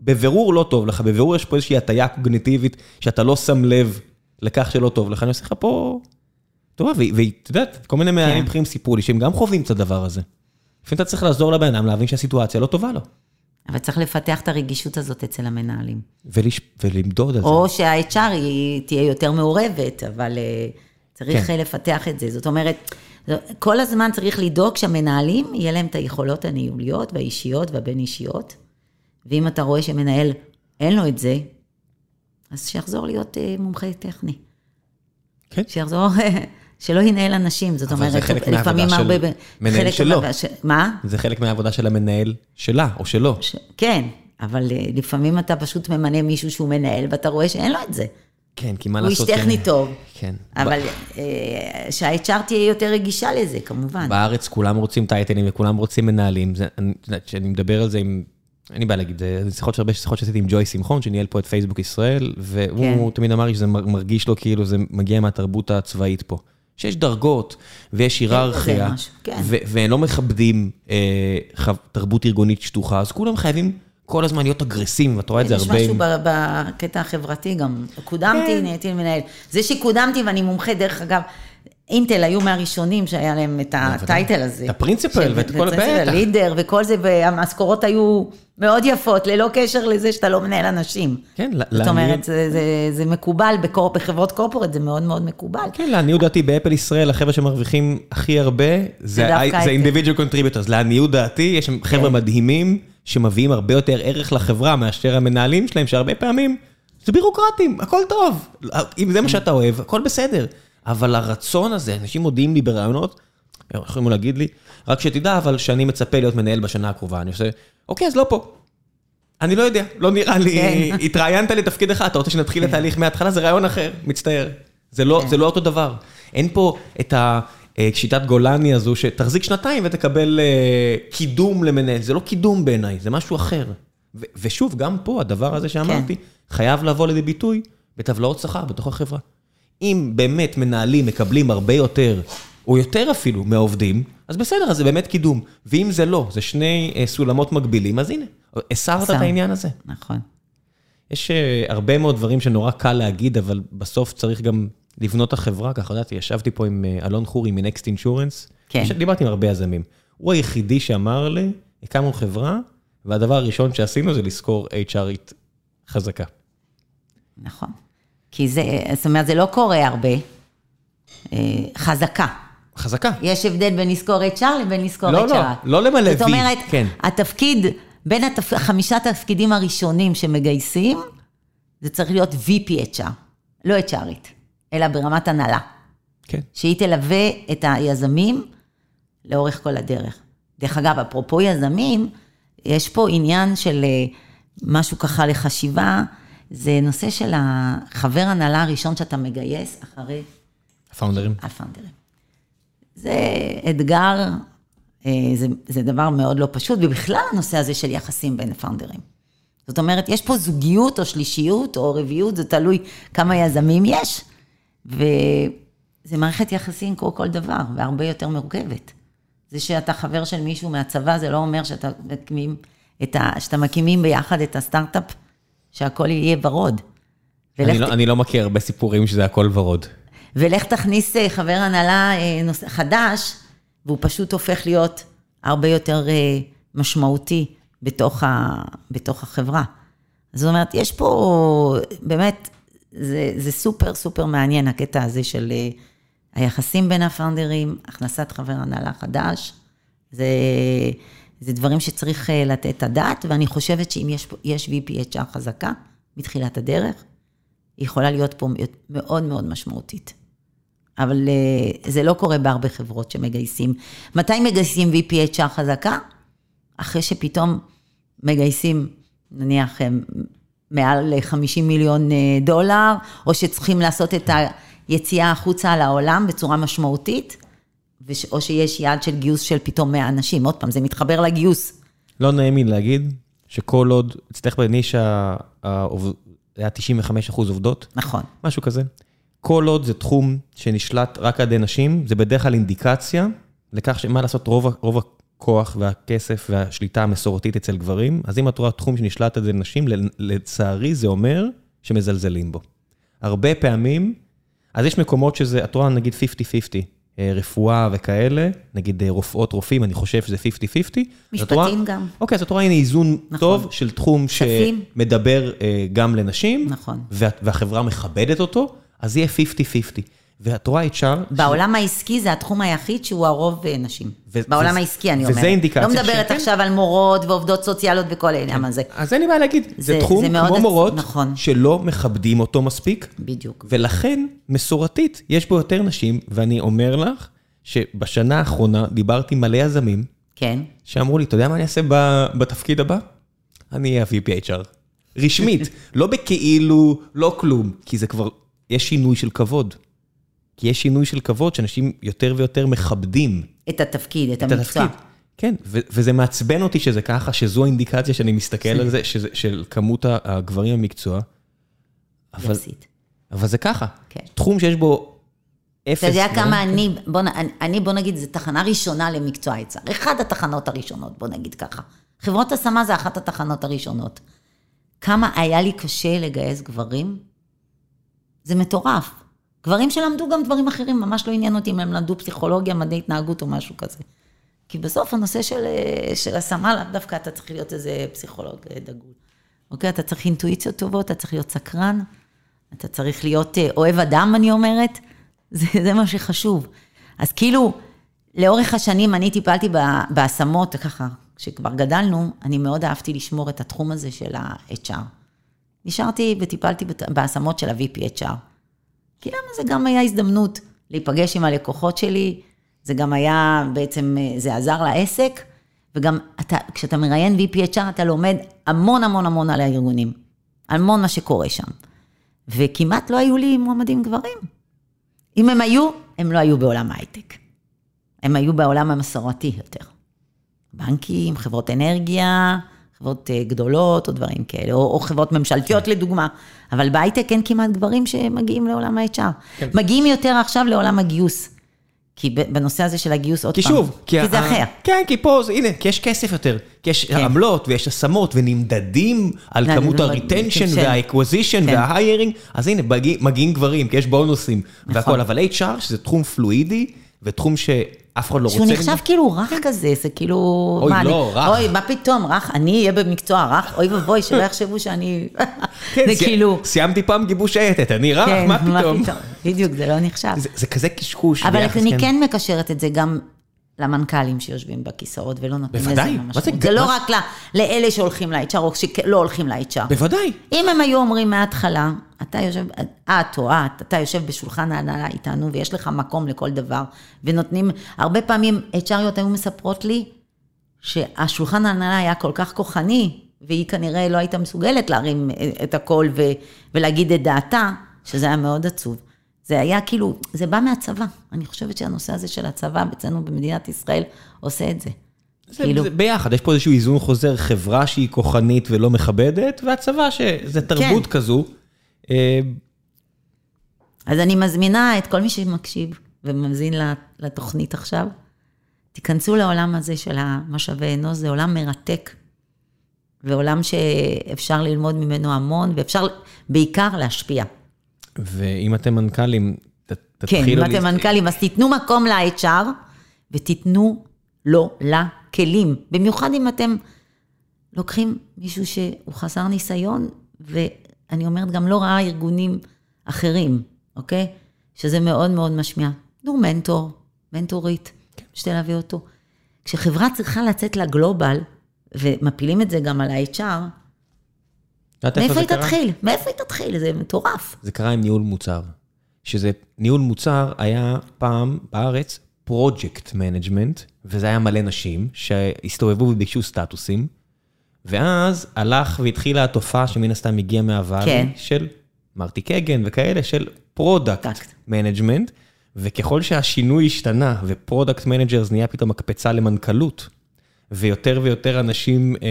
בבירור לא טוב לך, בבירור יש פה איזושהי הטיה קוגניטיבית, שאתה לא שם לב לכך שלא טוב לך, אני עושה לך פה... טובה, ואת יודעת, כל מיני מנהלים בכירים סיפרו לי שהם גם חווים את הדבר הזה. לפעמים אתה צריך לעזור לבן אדם להבין שהסיטואציה לא טובה לו. אבל צריך לפתח את הרגישות הזאת אצל המנהלים. ולש... ולמדוד על זה. או שה-HR היא תהיה יותר מעורבת, אבל uh, צריך כן. לפתח את זה. זאת אומרת, כל הזמן צריך לדאוג שהמנהלים, יהיה להם את היכולות הניהוליות והאישיות והבין-אישיות, ואם אתה רואה שמנהל אין לו את זה, אז שיחזור להיות uh, מומחה טכני. כן. שיחזור שלא ינהל אנשים, זאת אומרת, לפעמים הרבה... אבל זה חלק מהעבודה של מנהל שלו. מה? זה חלק מהעבודה של המנהל שלה, או שלו. כן, אבל אה, לפעמים אתה פשוט ממנה מישהו שהוא מנהל, ואתה רואה שאין לו את זה. כן, כי מה לעשות... הוא איש טכני טוב. כן. אבל אה, שה-HR תהיה יותר רגישה לזה, כמובן. בארץ כולם רוצים טייטלים וכולם רוצים מנהלים. כשאני מדבר על זה עם... אין לי בעיה להגיד, זה שיחות שהרבה שיחות שעשיתי עם ג'וי שמחון, שניהל פה את פייסבוק ישראל, והוא כן. תמיד אמר לי שזה מרגיש לו כאילו זה מגיע מהתרבות הצבאית פה. שיש דרגות, ויש כן, היררכיה, כן, כן. והם לא מכבדים אה, תרבות ארגונית שטוחה, אז כולם חייבים כל הזמן להיות אגרסיביים, ואת רואה את זה הרבה. יש משהו בקטע החברתי גם. קודמתי, כן. נהייתי מנהל. זה שקודמתי ואני מומחה, דרך אגב, אינטל היו מהראשונים שהיה להם את הטייטל הזה. את הפרינציפל ואת כל הבטח. לידר וכל זה, והמשכורות היו מאוד יפות, ללא קשר לזה שאתה לא מנהל אנשים. כן, לעניות... זאת אומרת, זה, מקובל, בחברות קורפורט זה מאוד מאוד מקובל. כן, לעניות דעתי, באפל ישראל, החבר'ה שמרוויחים הכי הרבה, זה, individual contributors. לעניות דעתי, יש חבר'ה כן. מדהימים, שמביאים הרבה יותר ערך לחברה מאשר המנהלים שלהם, שהרבה פעמים זה בירוקרטים, הכל טוב. אם זה מה שאתה אוהב, הכל בסדר. אבל הרצון הזה, אנשים מודיעים לי ברעיונות, יכולים להגיד לי, רק שתדע, אבל שאני מצפה להיות מנהל בשנה הקרובה. אני עושה, אוקיי, אז לא פה. אני לא יודע, לא נראה לי, כן. התראיינת לתפקיד אחד, אתה רוצה שנתחיל את כן. התהליך מההתחלה, זה רעיון אחר, מצטער. זה לא, כן. זה לא אותו דבר. אין פה את השיטת גולני הזו, שתחזיק שנתיים ותקבל אה, קידום למנהל. זה לא קידום בעיניי, זה משהו אחר. ושוב, גם פה, הדבר הזה שאמרתי, חייב לבוא לידי ביטוי בטבלאות שכר בתוך החברה. אם באמת מנהלים מקבלים הרבה יותר, או יותר אפילו, מהעובדים, אז בסדר, אז זה באמת קידום. ואם זה לא, זה שני אה, סולמות מקבילים, אז הנה, הסרת את העניין הזה. נכון. יש uh, הרבה מאוד דברים שנורא קל להגיד, אבל בסוף צריך גם לבנות את החברה, ככה יודעת, ישבתי פה עם uh, אלון חורי מנקסט אינשורנס, כן. דיברתי עם הרבה יזמים. הוא היחידי שאמר לי, הקמנו חברה, והדבר הראשון שעשינו זה לשכור HRית חזקה. נכון. כי זה, זאת אומרת, זה לא קורה הרבה. אה, חזקה. חזקה. יש הבדל בין לזכור HR לבין לזכור לא, HR. לא, לא למלא וי, זאת אומרת, כן. התפקיד, בין התפ... חמישה תפקידים הראשונים שמגייסים, זה צריך להיות VPHR, לא HRית, אלא ברמת הנהלה. כן. שהיא תלווה את היזמים לאורך כל הדרך. דרך אגב, אפרופו יזמים, יש פה עניין של אה, משהו ככה לחשיבה, זה נושא של החבר הנהלה הראשון שאתה מגייס אחרי הפאונדרים. הפאונדרים. זה אתגר, אה, זה, זה דבר מאוד לא פשוט, ובכלל הנושא הזה של יחסים בין הפאונדרים. זאת אומרת, יש פה זוגיות או שלישיות או רביעיות, זה תלוי כמה יזמים יש, וזה מערכת יחסים כמו כל דבר, והרבה יותר מורכבת. זה שאתה חבר של מישהו מהצבא, זה לא אומר שאתה מקימים, ה, שאתה מקימים ביחד את הסטארט-אפ, שהכל יהיה ורוד. אני לא, אני לא מכיר הרבה סיפורים שזה הכל ורוד. ולך תכניס אה, חבר הנהלה אה, חדש, והוא פשוט הופך להיות הרבה יותר אה, משמעותי בתוך, ה, בתוך החברה. זאת אומרת, יש פה, באמת, זה, זה סופר סופר מעניין, הקטע הזה של היחסים בין הפאונדרים, הכנסת חבר הנהלה חדש, זה, זה דברים שצריך לתת את הדעת, ואני חושבת שאם יש, יש VPHR חזקה מתחילת הדרך, היא יכולה להיות פה מאוד מאוד משמעותית. אבל אה, זה לא קורה בהרבה חברות שמגייסים. מתי מגייסים VPHR חזקה? אחרי שפתאום מגייסים, נניח, מעל 50 מיליון אה, דולר, או שצריכים לעשות את היציאה החוצה לעולם בצורה משמעותית, או שיש יעד של גיוס של פתאום 100 אנשים. עוד פעם, זה מתחבר לגיוס. לא נעים לי להגיד שכל עוד, אצלך בנישה היה 95 אחוז עובדות. נכון. משהו כזה. כל עוד זה תחום שנשלט רק על ידי נשים, זה בדרך כלל אינדיקציה לכך שמה לעשות, רוב, רוב הכוח והכסף והשליטה המסורתית אצל גברים, אז אם את רואה תחום שנשלט על ידי נשים, לצערי זה אומר שמזלזלים בו. הרבה פעמים, אז יש מקומות שזה, את רואה נגיד 50-50, אה, רפואה וכאלה, נגיד אה, רופאות, רופאים, אני חושב שזה 50-50. משפטים רואה, גם. אוקיי, אז את רואה הנה איזון נכון. טוב של תחום שפים. שמדבר אה, גם לנשים, נכון. וה, והחברה מכבדת אותו, אז יהיה 50-50. ואת רואה את שאר... בעולם ש... העסקי זה התחום היחיד שהוא הרוב נשים. ו- בעולם ו- העסקי, אני אומרת. וזה אינדיקציה. לא מדברת שכן. עכשיו על מורות ועובדות סוציאליות וכל העניין כן. הזה. אז אין לי בעיה להגיד, זה, זה תחום זה כמו מורות, נכון. שלא מכבדים אותו מספיק. בדיוק. ולכן, מסורתית, יש בו יותר נשים, ואני אומר לך, שבשנה האחרונה דיברתי מלא יזמים, כן. שאמרו לי, אתה יודע מה אני אעשה בתפקיד הבא? אני אהיה ה-VPHR. רשמית, לא בכאילו, לא כלום, כי זה כבר, יש שינוי של כבוד. כי יש שינוי של כבוד שאנשים יותר ויותר מכבדים. את התפקיד, את, את המקצוע. התפקיד. כן, ו- וזה מעצבן אותי שזה ככה, שזו האינדיקציה שאני מסתכל על זה, שזה, של כמות הגברים במקצוע. אבל, אבל זה ככה. כן. תחום שיש בו אפס. אתה יודע כמה אני, בוא, אני, בוא נגיד, זו תחנה ראשונה למקצוע היצר. אחת התחנות הראשונות, בוא נגיד ככה. חברות השמה זה אחת התחנות הראשונות. כמה היה לי קשה לגייס גברים? זה מטורף. גברים שלמדו גם דברים אחרים, ממש לא עניין אותי אם הם למדו פסיכולוגיה, מדעי התנהגות או משהו כזה. כי בסוף הנושא של, של השמה, לאו דווקא אתה צריך להיות איזה פסיכולוג דגול. אוקיי? אתה צריך אינטואיציות טובות, אתה צריך להיות סקרן, אתה צריך להיות אה, אוהב אדם, אני אומרת. זה, זה מה שחשוב. אז כאילו, לאורך השנים אני טיפלתי בהשמות, ככה, כשכבר גדלנו, אני מאוד אהבתי לשמור את התחום הזה של ה-HR. נשארתי וטיפלתי בהשמות של ה-VPHR. כי למה זה גם היה הזדמנות להיפגש עם הלקוחות שלי, זה גם היה בעצם, זה עזר לעסק, וגם אתה, כשאתה מראיין VPHR, אתה לומד המון המון המון על הארגונים, המון מה שקורה שם. וכמעט לא היו לי מועמדים גברים. אם הם היו, הם לא היו בעולם ההייטק. הם היו בעולם המסורתי יותר. בנקים, חברות אנרגיה, חברות אה, גדולות או דברים כאלה, או, או חברות ממשלתיות כן. לדוגמה. אבל בהייטק אין כמעט גברים שמגיעים לעולם ה-HR. כן. מגיעים יותר עכשיו לעולם הגיוס. כי בנושא הזה של הגיוס, עוד כי פעם, שוב, כי, כי זה אחר. כן, כי פה, הנה, כי יש כסף יותר, כי יש כן. עמלות ויש השמות ונמדדים על לא, כמות ה retention וה acquisition וה hiring, אז הנה, מגיעים גברים, כי יש בונוסים נכון. והכל, אבל HR, שזה תחום פלואידי, ותחום שאף אחד לא רוצה... שהוא נחשב כאילו רך כזה, זה כאילו... אוי, לא, רך. אוי, מה פתאום, רך, אני אהיה במקצוע רך, אוי ואבוי, שלא יחשבו שאני... כן, זה כאילו... סיימתי פעם גיבוש שייטת, אני רך, כן, מה פתאום? בדיוק, זה לא נחשב. זה כזה קשקוש. אבל אני כן מקשרת את זה גם למנכ"לים שיושבים בכיסאות ולא נותנים לזה ממש. בוודאי. זה לא רק לאלה שהולכים ל-HR או שלא הולכים ל-HR. בוודאי. אם הם היו אומרים מההתחלה, אתה יושב, את או את, אתה יושב בשולחן ההנהלה איתנו ויש לך מקום לכל דבר, ונותנים, הרבה פעמים HRיות היו מספרות לי, שהשולחן ההנהלה היה כל כך כוחני, והיא כנראה לא הייתה מסוגלת להרים את הכל ו- ולהגיד את דעתה, שזה היה מאוד עצוב. זה היה כאילו, זה בא מהצבא. אני חושבת שהנושא הזה של הצבא אצלנו במדינת ישראל עושה את זה. זה, כאילו... זה ביחד, יש פה איזשהו איזון חוזר, חברה שהיא כוחנית ולא מכבדת, והצבא שזה תרבות כן. כזו. אה, אז אני מזמינה את כל מי שמקשיב ומאזין לתוכנית עכשיו, תיכנסו לעולם הזה של המשאבי אנוש, זה עולם מרתק, ועולם שאפשר ללמוד ממנו המון, ואפשר בעיקר להשפיע. ואם אתם מנכ"לים, תתחילו... כן, אם אתם מנכ"לים, אז תיתנו מקום ל-HR, ותיתנו לו, לה, כלים. במיוחד אם אתם לוקחים מישהו שהוא חסר ניסיון, ואני אומרת, גם לא רואה ארגונים אחרים, אוקיי? שזה מאוד מאוד משמיע. תנו מנטור, מנטורית, כן. שתלווה אותו. כשחברה צריכה לצאת ל global, ומפילים את זה גם על ה-HR, מאיפה היא תתחיל? מאיפה היא תתחיל? זה מטורף. זה קרה עם ניהול מוצר. שזה, ניהול מוצר היה פעם בארץ project management, וזה היה מלא נשים שהסתובבו וביקשו סטטוסים, ואז הלך והתחילה התופעה שמן הסתם הגיעה מה Valley, כן. של מרטי קגן וכאלה, של product management, וככל שהשינוי השתנה ו product managers נהיה פתאום מקפצה למנכ"לות, ויותר ויותר אנשים אה,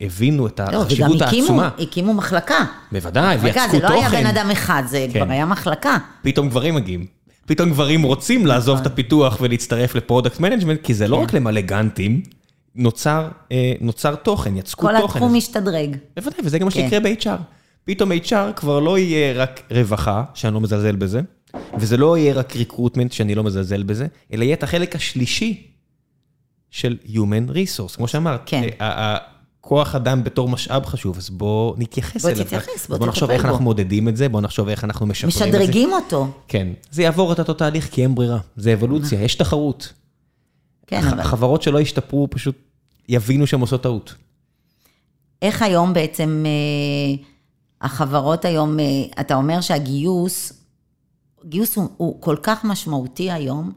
הבינו את לא, החשיבות העצומה. וגם הקימו, מחלקה. בוודאי, ויצקו תוכן. זה לא היה בן אדם אחד, זה כן. כבר היה מחלקה. פתאום גברים מגיעים. פתאום גברים רוצים לעזוב את הפיתוח ולהצטרף ל product management, כי זה לא כן. רק למלא גאנטים, נוצר, אה, נוצר תוכן, יצקו כל תוכן. כל התחום משתדרג. בוודאי, וזה גם מה כן. שיקרה ב-HR. פתאום HR כבר לא יהיה רק רווחה, שאני לא מזלזל בזה, וזה לא יהיה רק ריקרוטמנט, שאני לא מזלזל בזה, אלא יהיה את החלק השלישי של Human Resource, כמו שאמרת. כן. כוח אדם בתור משאב חשוב, אז בואו נתייחס אליו. בואו תתייחס, בואו בוא נחשוב איך אנחנו מודדים את זה, בואו נחשוב איך אנחנו משפרים את זה. משדרגים אותו. כן, זה יעבור את אותו תהליך כי אין ברירה, זה אבולוציה, יש תחרות. כן, אבל... החברות שלא ישתפרו פשוט יבינו שהן עושות טעות. איך היום בעצם, אה, החברות היום, אה, אתה אומר שהגיוס, גיוס הוא, הוא כל כך משמעותי היום,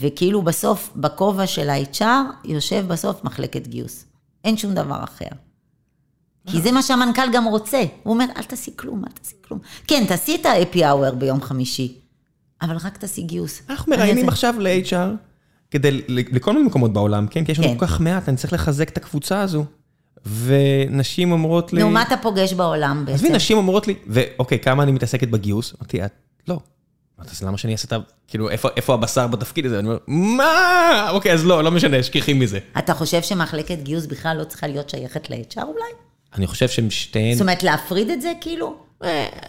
וכאילו בסוף, בכובע של ה-HR, יושב בסוף מחלקת גיוס. אין שום דבר אחר. כי זה מה שהמנכ"ל גם רוצה. הוא אומר, אל תעשי כלום, אל תעשי כלום. כן, תעשי את ה-happy hour ביום חמישי, אבל רק תעשי גיוס. אנחנו מראיינים עכשיו ל-HR, כדי, לכל מיני מקומות בעולם, כן? כי יש לנו כן. כל כך מעט, אני צריך לחזק את הקבוצה הזו. ונשים אומרות לי... נו, מה אתה פוגש בעולם בעצם? עזבי, נשים אומרות לי, ואוקיי, כמה אני מתעסקת בגיוס? אמרתי, את לא. אז למה שאני אעשה את ה... כאילו, איפה, הבשר בתפקיד הזה? אני אומר, מה? אוקיי, אז לא, לא משנה, שכחי מזה. אתה חושב שמחלקת גיוס בכלל לא צריכה להיות שייכת ל-HR אולי? אני חושב שהן שתיהן... זאת אומרת, להפריד את זה כאילו?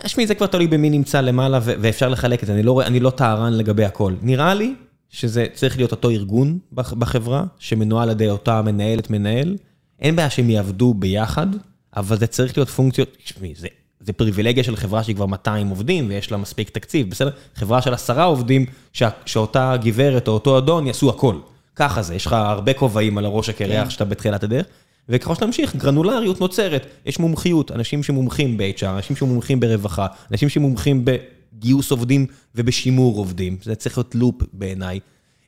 תשמעי, זה כבר תלוי במי נמצא למעלה, ואפשר לחלק את זה, אני לא, אני לא טהרן לגבי הכל. נראה לי שזה צריך להיות אותו ארגון בחברה, שמנוהל על ידי אותה מנהלת מנהל. אין בעיה שהם יעבדו ביחד, אבל זה צריך להיות פונקציות, תשמעי, זה זה פריבילגיה של חברה שהיא כבר 200 עובדים ויש לה מספיק תקציב, בסדר? חברה של עשרה עובדים, שאותה גברת או אותו אדון יעשו הכל. ככה זה, יש לך הרבה כובעים על הראש הקרח כן. שאתה בתחילת הדרך, וככל שאתה ממשיך, גרנולריות נוצרת, יש מומחיות, אנשים שמומחים ב-HR, אנשים שמומחים ברווחה, אנשים שמומחים בגיוס עובדים ובשימור עובדים, זה צריך להיות לופ בעיניי.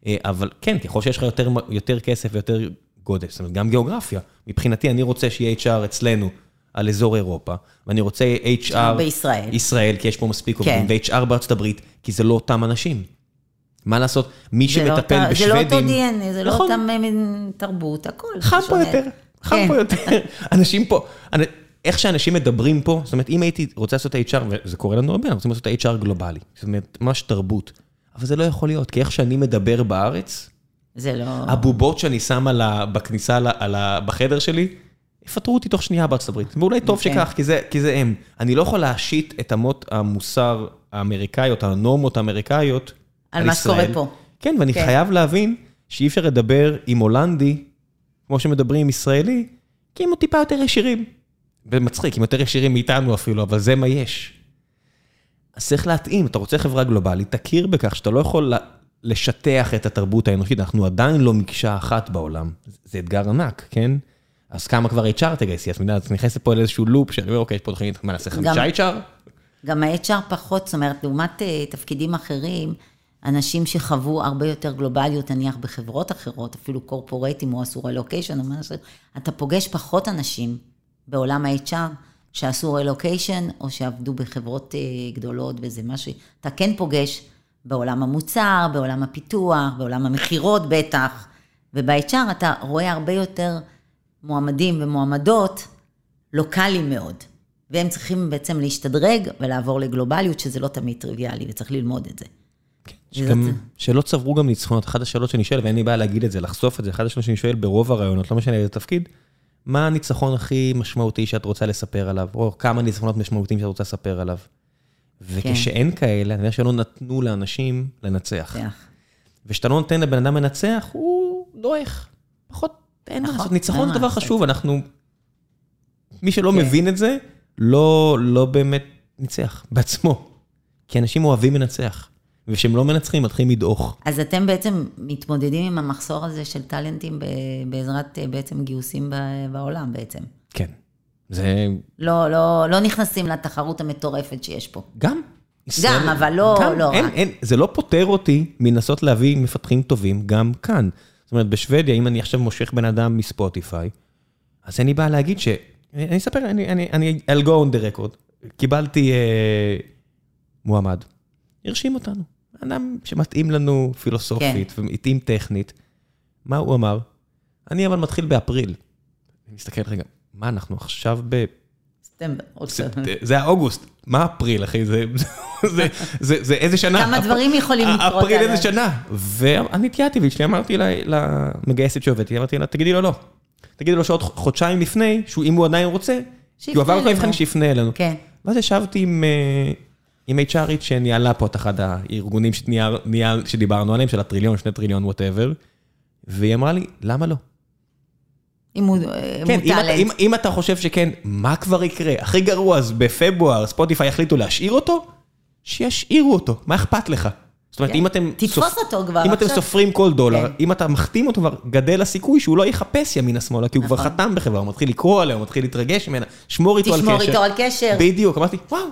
אה, אבל כן, ככל שיש לך יותר, יותר כסף ויותר גודל, זאת אומרת, גם גיאוגרפיה. מבחינתי, אני רוצה שיהיה HR אצלנו. על אזור אירופה, ואני רוצה HR... בישראל. ישראל, כי יש פה מספיק עובדים, כן. ו-HR בארצות הברית, כי זה לא אותם אנשים. מה לעשות, מי לא שמטפל לא בשוודים... זה לא אותו DNA, זה לא נכון. לא אותם תרבות, הכל. חם פה יותר, חם כן. פה יותר. אנשים פה, איך שאנשים מדברים פה, זאת אומרת, אם הייתי רוצה לעשות HR, וזה קורה לנו הרבה, אנחנו רוצים לעשות HR גלובלי, זאת אומרת, ממש תרבות. אבל זה לא יכול להיות, כי איך שאני מדבר בארץ, זה לא... הבובות שאני שם בכניסה בחדר שלי, יפטרו אותי תוך שנייה בארצות הברית, ואולי טוב אוקיי. שכך, כי זה כי זה הם. אני לא יכול להשית את אמות המוסר האמריקאיות, הנורמות האמריקאיות על מה שקורה פה. כן, ואני כן. חייב להבין שאי אפשר לדבר עם הולנדי, כמו שמדברים עם ישראלי, כי הם טיפה יותר ישירים. ומצחיק, הם יותר ישירים מאיתנו אפילו, אבל זה מה יש. אז צריך להתאים, אתה רוצה חברה גלובלית, תכיר בכך שאתה לא יכול לשטח את התרבות האנושית, אנחנו עדיין לא מקשה אחת בעולם. זה אתגר ענק, כן? אז כמה כבר HR תגייסי? אז את נכנסת פה לאיזשהו לופ, שאני אומר, אוקיי, יש פה תוכנית, מה נעשה חמישה HR? גם ה-HR פחות, זאת אומרת, לעומת uh, תפקידים אחרים, אנשים שחוו הרבה יותר גלובליות, נניח בחברות אחרות, אפילו קורפורטים או עשו רלוקיישן או משהו, אתה פוגש פחות אנשים בעולם ה-HR שעשו רלוקיישן או שעבדו בחברות אה, גדולות וזה משהו, אתה כן פוגש בעולם המוצר, בעולם הפיתוח, בעולם המכירות בטח, וב-HR אתה רואה הרבה יותר מועמדים ומועמדות לוקאליים מאוד. והם צריכים בעצם להשתדרג ולעבור לגלובליות, שזה לא תמיד טריוויאלי, וצריך ללמוד את זה. שגם, שלא צברו גם ניצחונות, אחת השאלות שאני שואל, ואין לי בעיה להגיד את זה, לחשוף את זה, אחת השאלות שאני שואל ברוב הרעיונות, לא משנה איזה תפקיד, מה הניצחון הכי משמעותי שאת רוצה לספר עליו, או כמה ניצחונות משמעותיים שאת רוצה לספר עליו. וכשאין כאלה, אני יודע שלא נתנו לאנשים לנצח. וכשאתה לא נותן לבן אדם לנצח, הוא דועך. פחות, אין מה נכון, לעשות. ניצחון זה דבר חשוב, אנחנו... מי שלא כן. מבין את זה, לא, לא באמת ניצח בעצמו. כי אנשים אוהבים לנצח. וכשהם לא מנצחים, מתחילים לדעוך. אז אתם בעצם מתמודדים עם המחסור הזה של טאלנטים בעזרת אה, בעצם גיוסים בעולם בעצם. כן. זה... לא, לא, לא נכנסים לתחרות המטורפת שיש פה. גם. גם, אבל לא, גם, לא אין, רק. אין, זה לא פוטר אותי מנסות להביא מפתחים טובים גם כאן. זאת אומרת, בשוודיה, אם אני עכשיו מושך בן אדם מספוטיפיי, אז אין לי בעיה להגיד ש... אני אספר, אני, אני, אני, I'll go on the record. קיבלתי אה, מועמד. הרשים אותנו. אדם שמתאים לנו פילוסופית כן. ומתאים טכנית. מה הוא אמר? אני אבל מתחיל באפריל. אני מסתכל רגע, מה אנחנו עכשיו ב... ספטמבר, עוד זה האוגוסט, מה אפריל, אחי? זה, זה, זה, זה איזה שנה? כמה דברים יכולים לקרות. אפריל איזה שנה. ואני התייעתי ואשתי אמרתי למגייסת שעובדת איתי, אמרתי לה, תגידי לו לא. תגידי לו שעוד חודשיים לפני, אם הוא עדיין רוצה, כי הוא עבר את המבחנים, שיפנה אלינו. כן. ואז ישבתי עם... אה, עם HRית שניהלה פה את אחד הארגונים שדיברנו עליהם, של הטריליון, שני טריליון, whatever, והיא אמרה לי, למה לא? אם הוא כן, talent. אם, אם אתה חושב שכן, מה כבר יקרה? הכי גרוע, אז בפברואר ספוטיפיי יחליטו להשאיר אותו? שישאירו אותו, מה אכפת לך? זאת אומרת, כן. אם אתם... תתפוס סופ... אותו כבר אם עכשיו. אתם סופרים כל דולר, כן. אם אתה מחתים אותו כבר, גדל הסיכוי שהוא לא יחפש ימינה שמאלה, כי הוא נכון. כבר חתם בחברה, הוא מתחיל לקרוא עליה, הוא מתחיל להתרגש ממנה, שמור איתו על קשר. תשמור איתו על קשר. בדיוק, אמרתי, וואו,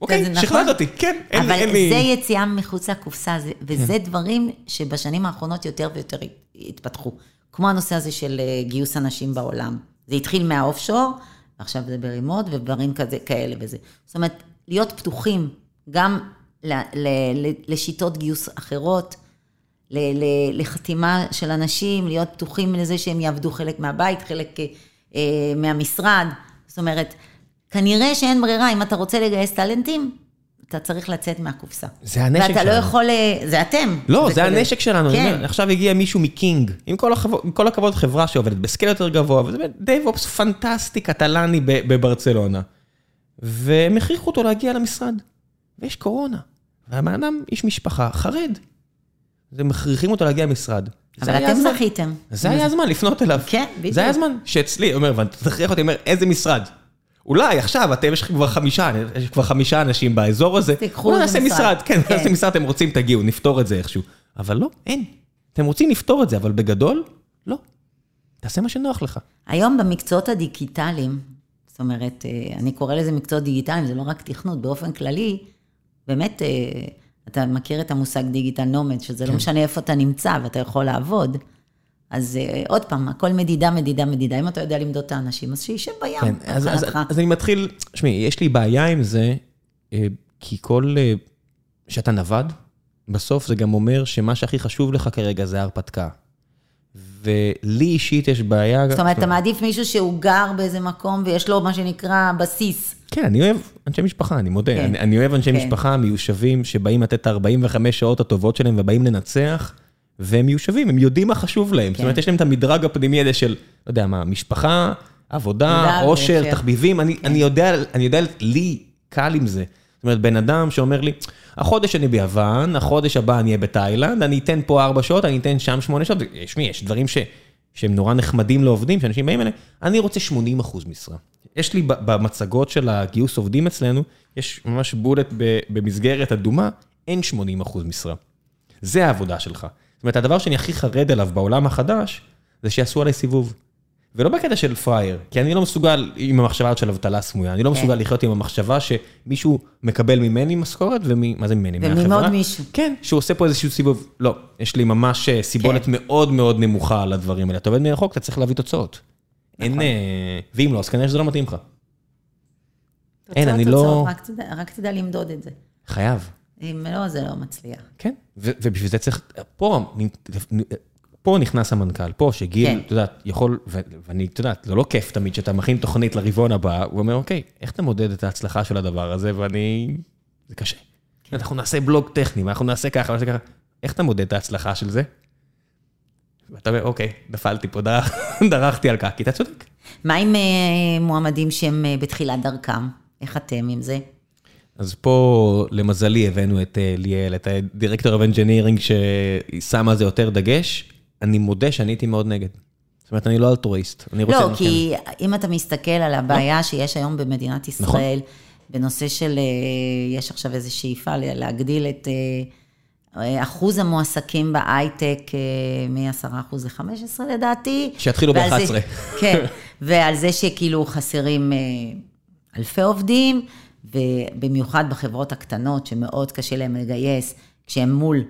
אוקיי, נכון. שכנעת אותי, כן, אין לי... אבל זה יציאה מחוץ לקופסה, וזה כן. דברים שבשנים האחרונות יותר ויותר התפתחו. כמו הנושא הזה של אה, גיוס אנשים בעולם. זה התחיל מהאוף שור, ועכשיו זה ברימוט, ודברים כזה, כאלה וזה. זאת אומרת, להיות פתוחים גם לשיטות גיוס אחרות, לחתימה של אנשים, להיות פתוחים לזה שהם יעבדו חלק מהבית, חלק אה, מהמשרד. זאת אומרת, כנראה שאין ברירה, אם אתה רוצה לגייס טאלנטים, אתה צריך לצאת מהקופסה. זה הנשק שלנו. ואתה לא יכול, אה, זה אתם. לא, זה, זה הנשק שלנו. כן. אומר, עכשיו הגיע מישהו מ King, עם כל, החב... עם כל הכבוד חברה שעובדת ב scale יותר גבוה, וזה DevOps פנטסטי קטלני בברצלונה. והם הכריחו אותו להגיע למשרד. ויש קורונה. והבן אדם, איש משפחה, חרד. אז מכריחים אותו להגיע למשרד. אבל אתם זכיתם. זה היה הזמן לפנות אליו. כן, בדיוק. זה היה הזמן שאצלי, אומר, ואתה תכריח אותי, אומר, איזה משרד? אולי עכשיו, אתם, יש כבר חמישה, יש כבר חמישה אנשים באזור הזה. תיקחו את המשרד. משרד, כן, כן. נעשה משרד, אתם רוצים, תגיעו, נפתור את זה איכשהו. אבל לא, אין. אתם רוצים לפתור את זה, אבל בגדול, לא. תעשה מה שנוח לך. היום במקצועות הדיגיטליים, זאת אומרת, אה, אני קורא לזה מקצועות דיגיטליים, זה לא רק תכנות, באופן כללי, באמת, אה, אתה מכיר את המושג דיגיטל נומד, שזה לא כן. לא משנה איפה אתה נמצא ואתה יכול לעבוד. אז אה, עוד פעם, הכל מדידה, מדידה, מדידה. אם אתה יודע למדוד את האנשים, אז שישב בים, כן, אז, אז, אז אני מתחיל, תשמעי, יש לי בעיה עם זה, אה, כי כל, אה, שאתה נווד, בסוף זה גם אומר שמה שהכי חשוב לך כרגע זה ההרפתקה. ולי אישית יש בעיה... זאת אומרת, אתה מעדיף מישהו שהוא גר באיזה מקום ויש לו מה שנקרא בסיס. כן, אני אוהב אנשי משפחה, אני מודה. כן. אני, אני אוהב אנשי כן. משפחה מיושבים שבאים לתת את ה-45 שעות הטובות שלהם ובאים לנצח. והם מיושבים, הם יודעים מה חשוב להם. כן. זאת אומרת, יש להם את המדרג הפנימי הזה של, לא יודע מה, משפחה, עבודה, עושר, תחביבים, אני, כן. אני יודע, אני יודע, לי קל עם זה. זאת אומרת, בן אדם שאומר לי, החודש אני ביוון, החודש הבא אני אהיה בתאילנד, אני אתן פה ארבע שעות, אני אתן שם שמונה שעות, תשמעי, יש דברים ש, שהם נורא נחמדים לעובדים, שאנשים באים אליהם, אני רוצה 80 אחוז משרה. יש לי במצגות של הגיוס עובדים אצלנו, יש ממש בולט במסגרת אדומה, אין 80 אחוז משרה. זה העבודה שלך. זאת אומרת, הדבר שאני הכי חרד אליו בעולם החדש, זה שיעשו עליי סיבוב. ולא בקטע של פראייר, כי אני לא מסוגל עם המחשבה הזאת של אבטלה סמויה, אני לא כן. מסוגל לחיות עם המחשבה שמישהו מקבל ממני משכורת, ומה זה ממני? ומעוד מהחברה? מישהו. כן, שהוא עושה פה איזשהו סיבוב. לא, יש לי ממש אה, סיבולת כן. מאוד מאוד נמוכה על הדברים האלה. אתה עובד מרחוק, אתה צריך להביא תוצאות. אין... נכון. אה, ואם לא, אז כנראה שזה לא מתאים לך. אין, תוצאות, אני לא- תוצאות, רק תדע- רק תדע למדוד את זה. חייב. אם לא, זה לא מצליח. כן, ובשביל זה צריך, פה, פה נכנס המנכ"ל, פה שגיל, כן. את יודעת, יכול, ואני, את יודעת, זה לא כיף תמיד שאתה מכין תוכנית לרבעון הבא, הוא אומר, אוקיי, איך אתה מודד את ההצלחה של הדבר הזה, ואני, זה קשה. אנחנו נעשה בלוג טכני, ואנחנו נעשה ככה, נעשה ככה, איך אתה מודד את ההצלחה של זה? ואתה אומר, אוקיי, נפלתי פה, דרך- דרכתי על כך, כי אתה צודק. מה עם אה, מועמדים שהם אה, בתחילת דרכם? איך אתם עם זה? אז פה, למזלי, הבאנו את אה, ליאל, את הדירקטור of engineering ששמה על זה יותר דגש. אני מודה שאני הייתי מאוד נגד. זאת אומרת, אני לא אלטרואיסט. אני רוצה... לא, כן. כי אם אתה מסתכל על הבעיה שיש היום במדינת נכון. ישראל, בנושא של, אה, יש עכשיו איזו שאיפה להגדיל את אה, אחוז המועסקים בהייטק אה, מ-10% ל-15% לדעתי. שיתחילו ועל זה- ב-11. כן, ועל זה שכאילו חסרים אלפי עובדים, ובמיוחד בחברות הקטנות, שמאוד קשה להם לגייס, כשהם מול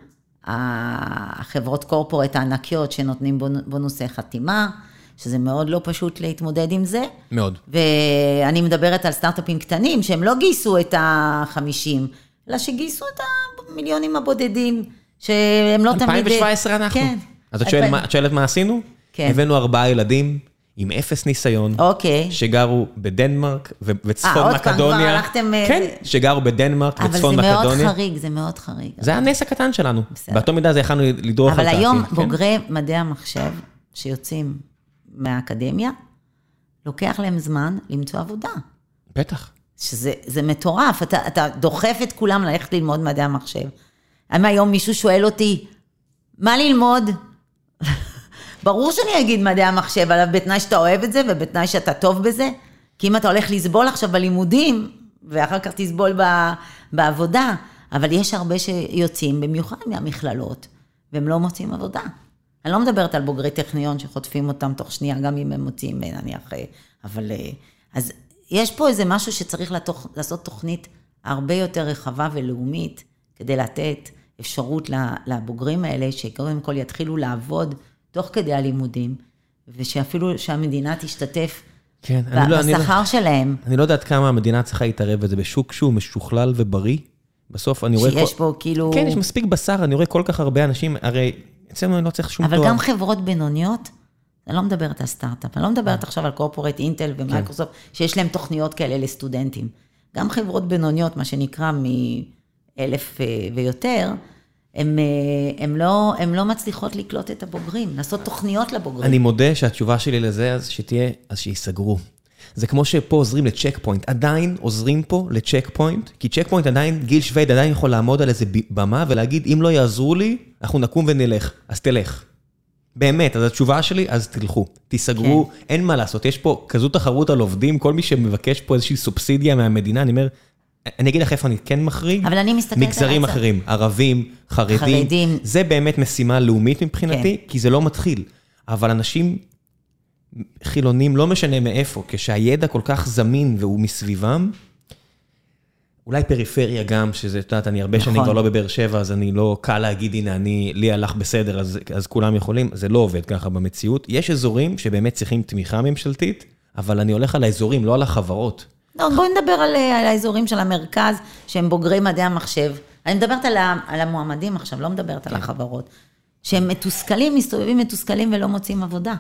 החברות קורפורט הענקיות שנותנים בונ- בונוסי חתימה, שזה מאוד לא פשוט להתמודד עם זה. מאוד. ואני מדברת על סטארט-אפים קטנים, שהם לא גייסו את ה-50, אלא שגייסו את המיליונים הבודדים, שהם לא תמיד... 2017 אנחנו. כן. אז את שואלת מה- את שואלת מה עשינו? כן. הבאנו ארבעה ילדים עם אפס ניסיון. אוקיי. שגרו בדנמרק וצפון אה, עוד פעם, מקדוניה. כבר הלכתם, אה, כן, שגרו בדנמרק אבל זה וצפון מאוד מקדוניה. חריג, זה מאוד חריג. זה הנס הקטן שלנו. בסדר. באותו מידה זה יכלנו לדרוך על אבל כך. היום כן. בוגרי מדעי המחשב שיוצאים מהאקדמיה, לוקח להם זמן למצוא עבודה. בטח. שזה זה מטורף, אתה, אתה דוחף את כולם ללכת ללמוד מדעי המחשב. אם היום מישהו שואל אותי, מה ללמוד? ברור שאני אגיד מדעי המחשב, אבל בתנאי שאתה אוהב את זה ובתנאי שאתה טוב בזה. כי אם אתה הולך לסבול עכשיו בלימודים, ואחר כך תסבול ב, בעבודה, אבל יש הרבה שיוצאים, במיוחד מהמכללות, והם לא מוצאים עבודה. אני לא מדברת על בוגרי טכניון שחוטפים אותם תוך שנייה, גם אם הם מוצאים, נניח, אה, אבל... אה, אז יש פה איזה משהו שצריך לתוך, לעשות תוכנית הרבה יותר רחבה ולאומית, כדי לתת אפשרות לבוגרים האלה, שקודם כל יתחילו לעבוד תוך כדי הלימודים, ושאפילו שהמדינה תשתתף כן, אני לא- אני לא- בשכר שלהם, אני לא יודעת כמה המדינה צריכה להתערב בזה בשוק שהוא משוכלל ובריא. בסוף אני רואה... שיש פה כאילו... כן, יש מספיק בשר, אני רואה כל כך הרבה אנשים, הרי אצלנו אני לא צריך שום אבל תואר. גם חברות בינוניות, אני לא מדברת על סטארט-אפ, אני לא מדברת עכשיו על corporate אינטל ומייקרוסופט, שיש להם תוכניות כאלה לסטודנטים. גם חברות בינוניות, מה שנקרא מאלף אה, ויותר, הן לא, הם לא מצליחות לקלוט את הבוגרים, לעשות תוכניות לבוגרים. אני מודה שהתשובה שלי לזה, אז שתהיה, אז שיסגרו. זה כמו שפה עוזרים לצ'ק פוינט, עדיין עוזרים פה לצ'ק פוינט, כי צ'ק פוינט עדיין, גיל שווייד עדיין יכול לעמוד על איזה במה ולהגיד, אם לא יעזרו לי, אנחנו נקום ונלך, אז תלך. באמת, אז התשובה שלי, אז תלכו, תיסגרו, כן. אין מה לעשות, יש פה כזו תחרות על עובדים, כל מי שמבקש פה איזושהי סובסידיה מהמדינה, אני אומר, אני אגיד לך איפה אני כן מחריג, אבל אני מסתכלת על מגזרים הצד. אחרים, ערבים, חרדים, חרדים. זה באמת משימה לאומית מבחינתי, כן. כי זה לא מתחיל. אבל אנשים חילונים, לא משנה מאיפה, כשהידע כל כך זמין והוא מסביבם, אולי פריפריה גם, שזה, את יודעת, אני הרבה נכון. שנים כבר לא בבאר שבע, אז אני לא קל להגיד, הנה, אני, לי הלך בסדר, אז, אז כולם יכולים, זה לא עובד ככה במציאות. יש אזורים שבאמת צריכים תמיכה ממשלתית, אבל אני הולך על האזורים, לא על החברות. לא, בואי נדבר על, על האזורים של המרכז, שהם בוגרי מדעי המחשב. אני מדברת על, ה, על המועמדים עכשיו, לא מדברת כן. על החברות. שהם מתוסכלים, מסתובבים מתוסכלים ולא מוצאים עבודה.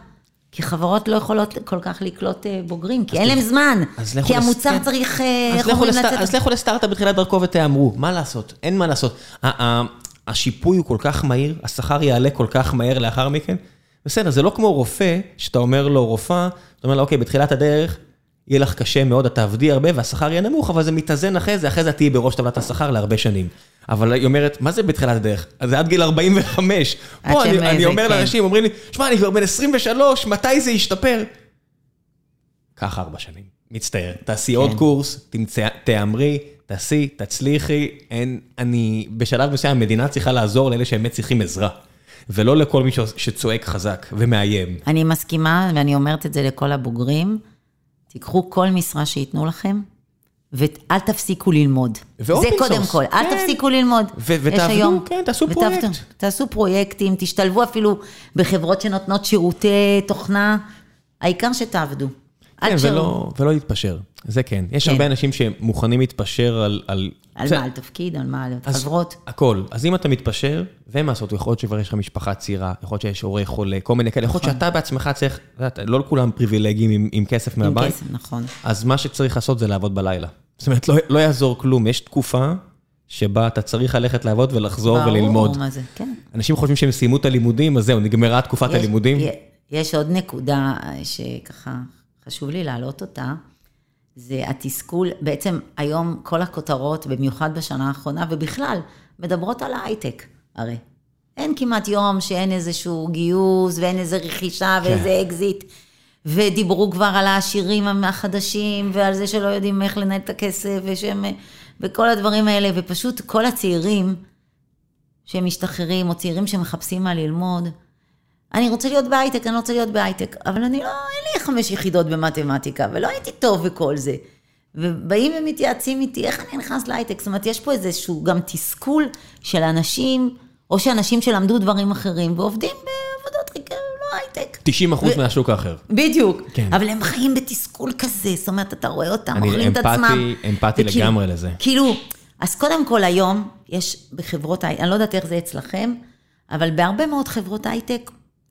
כי חברות לא יכולות כל כך לקלוט אה, בוגרים, כי אין להם זמן. כי המוצר כן. צריך, אה, אז איך לכו אומרים, לסט- לצאת... אז לכו לסטארט-אפ בתחילת דרכו ותהמרו, מה לעשות? אין מה לעשות. השיפוי הוא כל כך מהיר, השכר יעלה כל כך מהר לאחר מכן. בסדר, זה לא כמו רופא, שאתה אומר לו רופאה, אתה אומר לו, אוקיי, בתחילת הדרך, יהיה לך קשה מאוד, את תעבדי הרבה והשכר יהיה נמוך, אבל זה מתאזן אחרי זה, אחרי זה תהיי בראש טבלת השכר להרבה שנים. אבל היא אומרת, מה זה בתחילת הדרך? אז זה עד גיל 45. עד פה אני, אני אומר כן. לאנשים, אומרים לי, שמע, אני כבר בן 23, מתי זה ישתפר? קח ארבע שנים. מצטער. תעשי עוד כן. קורס, תמצא, תהמרי, תעשי, תצליחי. אין, אני, בשלב מסוים המדינה צריכה לעזור לאלה שבאמת צריכים עזרה. ולא לכל מי שצועק חזק ומאיים. אני מסכימה, ואני אומרת את זה לכל הבוגרים, תיקחו כל משרה שייתנו לכם, ואל תפסיקו ללמוד. זה קודם כל, אל כן. תפסיקו ללמוד. ו- ותעבדו, כן, תעשו פרויקט. תעשו פרויקטים, תשתלבו אפילו בחברות שנותנות שירותי תוכנה, העיקר שתעבדו. כן, ולא, ולא להתפשר, זה כן. יש כן. הרבה אנשים שמוכנים להתפשר על... על, על זה- מה, על תפקיד, על מה, על אז- חברות. הכל. אז אם אתה מתפשר, ואין מה לעשות, יכול להיות שכבר יש לך משפחה צעירה, יכול להיות שיש הורה חולה, כל מיני כאלה, יכול להיות שאתה בעצמך צריך, יודעת, לא לכולם פריבילגים עם, עם כסף עם מהבית, כסף, נכון. אז מה שצריך לעשות זה לעבוד בלילה. זאת אומרת, לא, לא יעזור כלום, יש תקופה שבה אתה צריך ללכת לעבוד ולחזור וללמוד. ברור, מה זה, כן. אנשים חושבים שהם סיימו את הלימודים, אז זהו, נגמרה תקופת יש- הלימודים. יש עוד נקודה שככה חשוב לי להעלות אותה, זה התסכול, בעצם היום כל הכותרות, במיוחד בשנה האחרונה, ובכלל, מדברות על ההייטק, הרי. אין כמעט יום שאין איזשהו גיוס ואין איזה רכישה ואיזה אקזיט. ודיברו כבר על העשירים החדשים ועל זה שלא יודעים איך לנהל את הכסף ושהם, וכל הדברים האלה, ופשוט כל הצעירים שהם משתחררים, או צעירים שמחפשים מה ללמוד, אני רוצה להיות בהייטק, אני רוצה להיות בהייטק, אבל אני לא, אין לי חמש יחידות במתמטיקה, ולא הייתי טוב בכל זה. ובאים ומתייעצים איתי, איך אני נכנס להייטק? זאת אומרת, יש פה איזשהו גם תסכול של אנשים, או שאנשים שלמדו דברים אחרים, ועובדים בעבודות חיכה, לא הייטק. 90 אחוז ו- מהשוק האחר. בדיוק, כן. אבל הם חיים בתסכול כזה, זאת אומרת, אתה רואה אותם, אני אוכלים את אמפתי- עצמם. אמפתי וכאילו- לגמרי לזה. כאילו, אז קודם כל היום, יש בחברות אני לא יודעת איך זה אצלכם, אבל בהרבה מאוד חברות הייטק,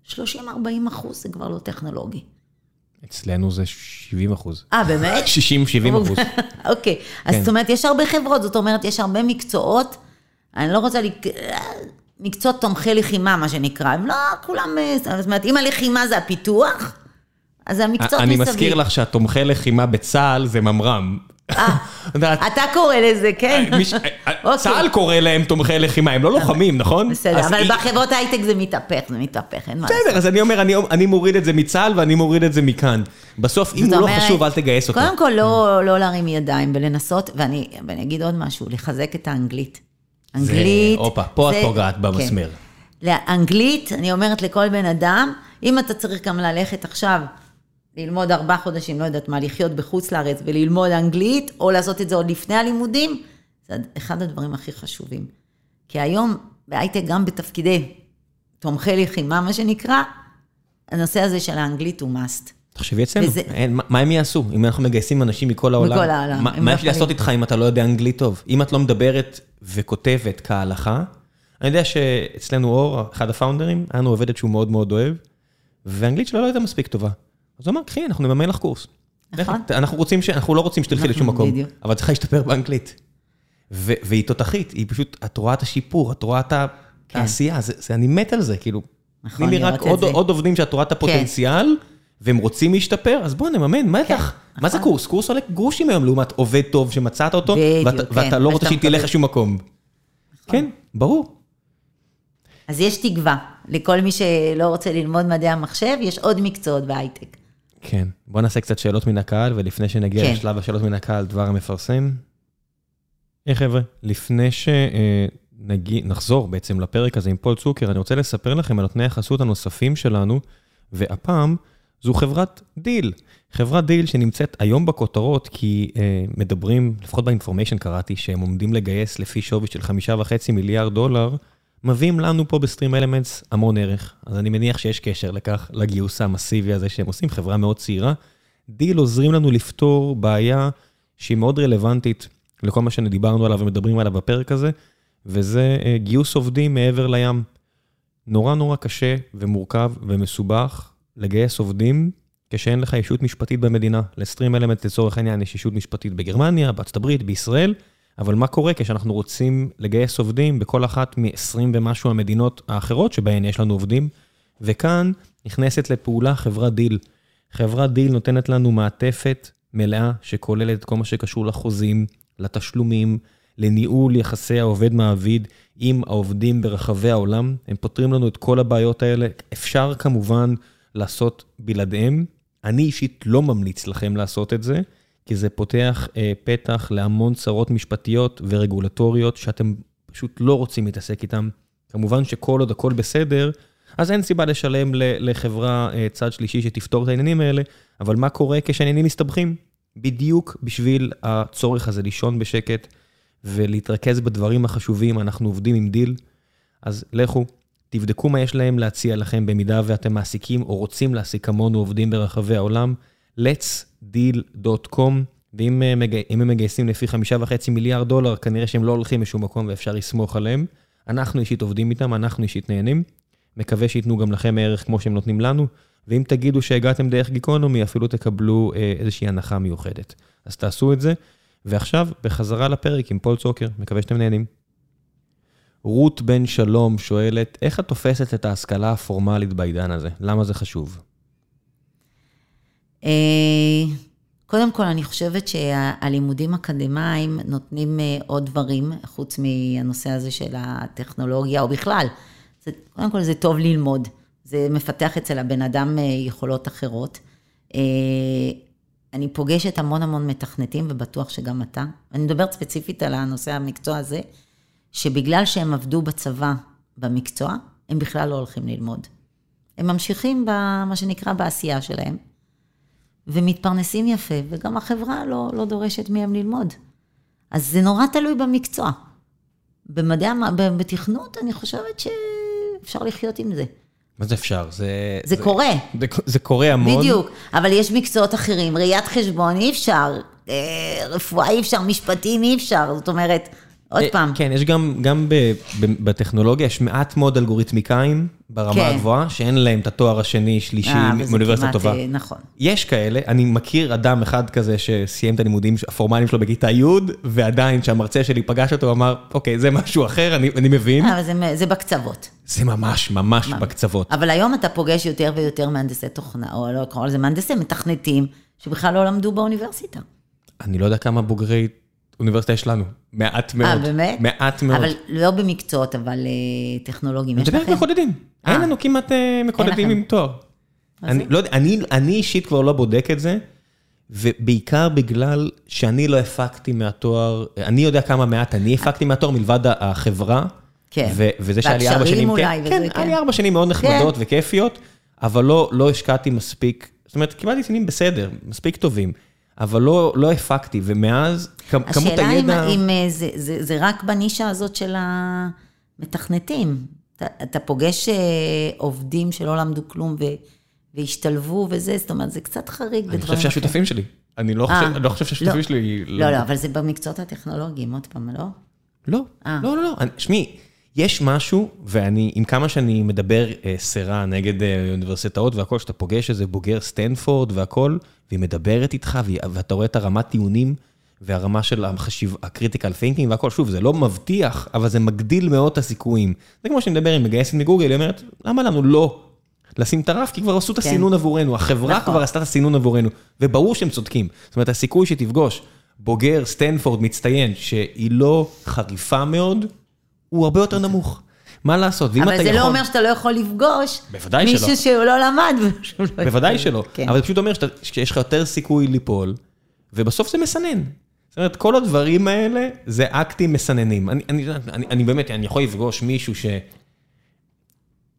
30-40 אחוז זה כבר לא טכנולוגי. אצלנו זה 70 אחוז. אה, באמת? 60-70 אחוז. אוקיי, אז כן. זאת אומרת, יש הרבה חברות, זאת אומרת, יש הרבה מקצועות, אני לא רוצה, לק- מקצועות תומכי לחימה, מה שנקרא, הם לא כולם, אה, זאת אומרת, אם הלחימה זה הפיתוח, אז המקצועות אני מסביב. מזכיר לך שהתומכי לחימה בצה"ל זה ממר"ם. אה, אתה קורא לזה, כן? מי ש- אוקיי. צה"ל קורא להם תומכי לחימה, הם לא לוחמים, נכון? בסדר, אבל בחברות הייטק זה מתהפך, זה מתהפך, אין מה לעשות. בסדר, אז אני אומר, אני- מוריד את זה מצה"ל ואני מוריד את זה מכאן. בסוף, אם הוא לא חשוב, אל תגייס אותו. קודם כל, לא, לא להרים ידיים ולנסות, ואני, אגיד עוד משהו, לחזק את האנגלית. אנגלית... הופה, פה את פוגעת במסמר. כן. לאנגלית, אני אומרת לכל בן אדם, אם אתה צריך גם ללכת עכשיו, ללמוד ארבעה חודשים, לא יודעת מה, לחיות בחוץ לארץ וללמוד אנגלית, או לעשות את זה עוד לפני הלימודים, זה אחד הדברים הכי חשובים. כי היום, בהייטק, גם בתפקידי תומכי לחימה, מה שנקרא, הנושא הזה של האנגלית הוא must. תחשבי אצלנו, וזה- אין, מה- הם יעשו? אם אנחנו מגייסים אנשים מכל העולם, מכל העולם, מה- מה לא יש לי לעשות. איתך אם אתה לא יודע אנגלית טוב? אם את לא מדברת וכותבת כהלכה, אני יודע שאצלנו אור, אחד הפאונדרים, היה לנו עובדת שהוא מאוד מאוד אוהב, והאנגלית שלו לא הייתה מספיק טובה. אז הוא אמר, קחי, אנחנו נממן לך קורס. נכון. אנחנו רוצים ש... אנחנו לא רוצים שתלכי נכון, לשום מקום, בדיוק. אבל צריכה להשתפר באנגלית. ו- והיא תותחית, היא פשוט, את רואה את השיפור, את רואה את כן. העשייה, זה, זה, אני מת על זה, כאילו. נכון, תני לי רק עוד. כן. עוד עובדים שאת רואה את הפוטנציאל, והם רוצים להשתפר, אז בוא נממן, מה כן, לך? מה זה נכון. קורס? קורס עולה גרושים היום לעומת עובד טוב שמצאת אותו, בדיוק, ואתה, כן, ואתה לא רוצה שהיא תלך. לשום מקום. כן, ברור. אז יש תקווה. לכל מי שלא רוצה ללמוד מדעי המחשב, יש עוד מקצועות בהייטק. כן. בוא נעשה קצת שאלות מן הקהל, ולפני שנגיע כן. לשלב השאלות מן הקהל, דבר המפרסם. היי חבר'ה, לפני שנחזור בעצם לפרק הזה עם פול צוקר, אני רוצה לספר לכם על נותני החסות הנוספים שלנו, והפעם זו חברת Deel. חברת Deel שנמצאת היום בכותרות, כי אה, מדברים, לפחות ב Information קראתי, שהם עומדים לגייס לפי שווי של חמישה וחצי מיליארד דולר, מביאים לנו פה ב StreamElements המון ערך. אז אני מניח שיש קשר לכך, לגיוס המסיבי הזה שהם עושים, חברה מאוד צעירה. Deel עוזרים לנו לפתור בעיה שהיא מאוד רלוונטית לכל מה שדיברנו עליו ומדברים עליו בפרק הזה, וזה אה, גיוס עובדים מעבר לים. נורא נורא קשה ומורכב ומסובך לגייס עובדים כשאין לך ישות משפטית במדינה. ל StreamElements לצורך העניין יש ישות משפטית בגרמניה, בארצות הברית, בישראל, אבל מה קורה כשאנחנו רוצים לגייס עובדים בכל אחת מ-20 ומשהו המדינות האחרות שבהן יש לנו עובדים? וכאן נכנסת לפעולה חברת Deel. חברת Deel נותנת לנו מעטפת מלאה שכוללת את כל מה שקשור לחוזים, לתשלומים, לניהול יחסי העובד-מעביד עם העובדים ברחבי העולם. הם פותרים לנו את כל הבעיות האלה. אפשר כמובן לעשות בלעדיהם. אני אישית לא ממליץ לכם לעשות את זה, כי זה פותח אה, פתח להמון צרות משפטיות ורגולטוריות שאתם פשוט לא רוצים להתעסק איתם. כמובן שכל עוד הכל בסדר, אז אין סיבה לשלם לחברה צד שלישי שתפתור את העניינים האלה, אבל מה קורה כשהעניינים מסתבכים? בדיוק בשביל הצורך הזה לישון בשקט ולהתרכז בדברים החשובים, אנחנו עובדים עם דיל, אז לכו, תבדקו מה יש להם להציע לכם במידה ואתם מעסיקים או רוצים להעסיק כמונו עובדים ברחבי העולם, letsdeal.com, ואם הם מגייסים לפי חמישה וחצי מיליארד דולר, כנראה שהם לא הולכים לשום מקום ואפשר לסמוך עליהם. אנחנו אישית עובדים איתם, אנחנו אישית נהנים. מקווה שייתנו גם לכם ערך כמו שהם נותנים לנו, ואם תגידו שהגעתם דרך גיקונומי, אפילו תקבלו אה, איזושהי הנחה מיוחדת. אז תעשו את זה. ועכשיו, בחזרה לפרק עם פול צוקר, מקווה שאתם נהנים. רות בן שלום שואלת, איך את תופסת את ההשכלה הפורמלית בעידן הזה? למה זה חשוב? אה, קודם כל, אני חושבת שהלימודים אקדמיים נותנים אה, עוד דברים, חוץ מהנושא הזה של הטכנולוגיה, או בכלל. זה, קודם כל, זה טוב ללמוד. זה מפתח אצל הבן אדם אה, יכולות אחרות. אני פוגשת המון המון מתכנתים, ובטוח שגם אתה. אני מדברת ספציפית על הנושא המקצוע הזה. שבגלל שהם עבדו בצבא במקצוע, הם בכלל לא הולכים ללמוד. הם ממשיכים במה שנקרא בעשייה שלהם, ומתפרנסים יפה, וגם החברה לא, לא דורשת מהם ללמוד. אז זה נורא תלוי במקצוע. במדעי, בתכנות, אני חושבת שאפשר לחיות עם זה. מה זה אפשר? זה... זה, זה קורה. זה, זה קורה המון. בדיוק, אבל יש מקצועות אחרים, ראיית חשבון אי אפשר, אה, רפואה אי אפשר, משפטים אי אפשר, זאת אומרת, עוד אה, פעם. כן, יש גם, גם בטכנולוגיה, יש מעט מאוד אלגוריתמיקאים ברמה כן. הגבוהה, שאין להם את התואר השני, שלישי, אה, מאוניברסיטה טובה. אה, נכון. יש כאלה, אני מכיר אדם אחד כזה שסיים את הלימודים הפורמליים שלו בכיתה י', ועדיין כשהמרצה שלי פגש אותו, הוא אמר, אוקיי, זה משהו אחר, אני, אני מבין. אבל זה, זה בקצוות. זה ממש, ממש? בקצוות. אבל היום אתה פוגש יותר ויותר מהנדסי תוכנה, או לא לקרוא לזה מהנדסי מתכנתים, שבכלל לא למדו באוניברסיטה. אני לא יודע כמה בוגרי אוניברסיטה יש לנו, מעט מאוד. אה, באמת? מעט מאוד. אבל לא במקצועות, אבל אה, טכנולוגיים. אני מדבר על מקודדים. אין אה. לנו כמעט אה, מקודדים עם תואר. אני לא יודע, אני אישית כבר לא בודק את זה, ובעיקר בגלל שאני לא הפקתי מהתואר, אני יודע כמה מעט אני הפקתי מהתואר מלבד החברה. כן. וזה שהיה לי ארבע שנים, אולי, כן, כן, היה לי ארבע שנים מאוד נחמדות כן. וכיפיות, אבל לא, לא השקעתי מספיק, זאת אומרת, קיבלתי ציונים בסדר, מספיק טובים. אבל לא, לא הפקתי, ומאז כמות הידע... השאלה אם אה, זה, זה, זה רק בנישה הזאת של המתכנתים. אתה, אתה פוגש אה, עובדים שלא למדו כלום ו, והשתלבו וזה, זאת אומרת, זה קצת חריג. אני חושב שהשותפים שלי. אני לא, חושב, לא חושב שהשותפים לא, שלי... לא, לא, לא, אבל זה במקצועות הטכנולוגיים, עוד פעם, לא? לא, לא, לא, לא. שמעי, יש משהו, ואני, עם כמה שאני מדבר אה, סירה נגד אה, אוניברסיטאות והכל, שאתה פוגש איזה בוגר סטנפורד והכל, והיא מדברת איתך, ואתה רואה את הרמת טיעונים והרמה של החשיב, ה critical thinking והכל, שוב, זה לא מבטיח, אבל זה מגדיל מאוד את הסיכויים. זה כמו שאני מדבר עם מגייסת מגוגל, היא אומרת, למה לנו לא לשים את הרף? כי כבר עשו את כן. הסינון עבורנו, החברה נכון. כבר עשתה את הסינון עבורנו, וברור שהם צודקים. זאת אומרת, הסיכוי שתפגוש בוגר סטנפורד מצטיין, שהיא לא חריפה מאוד, הוא הרבה יותר נמוך. מה לעשות, יכול... אבל זה לא אומר שאתה לא יכול לפגוש מישהו שהוא לא למד. לא בוודאי שלא, כן. אבל זה פשוט אומר שיש לך יותר סיכוי ליפול, ובסוף זה מסנן. זאת אומרת, כל הדברים האלה זה אקטים מסננים. אני, אני, אני, אני באמת, אני יכול לפגוש מישהו ש...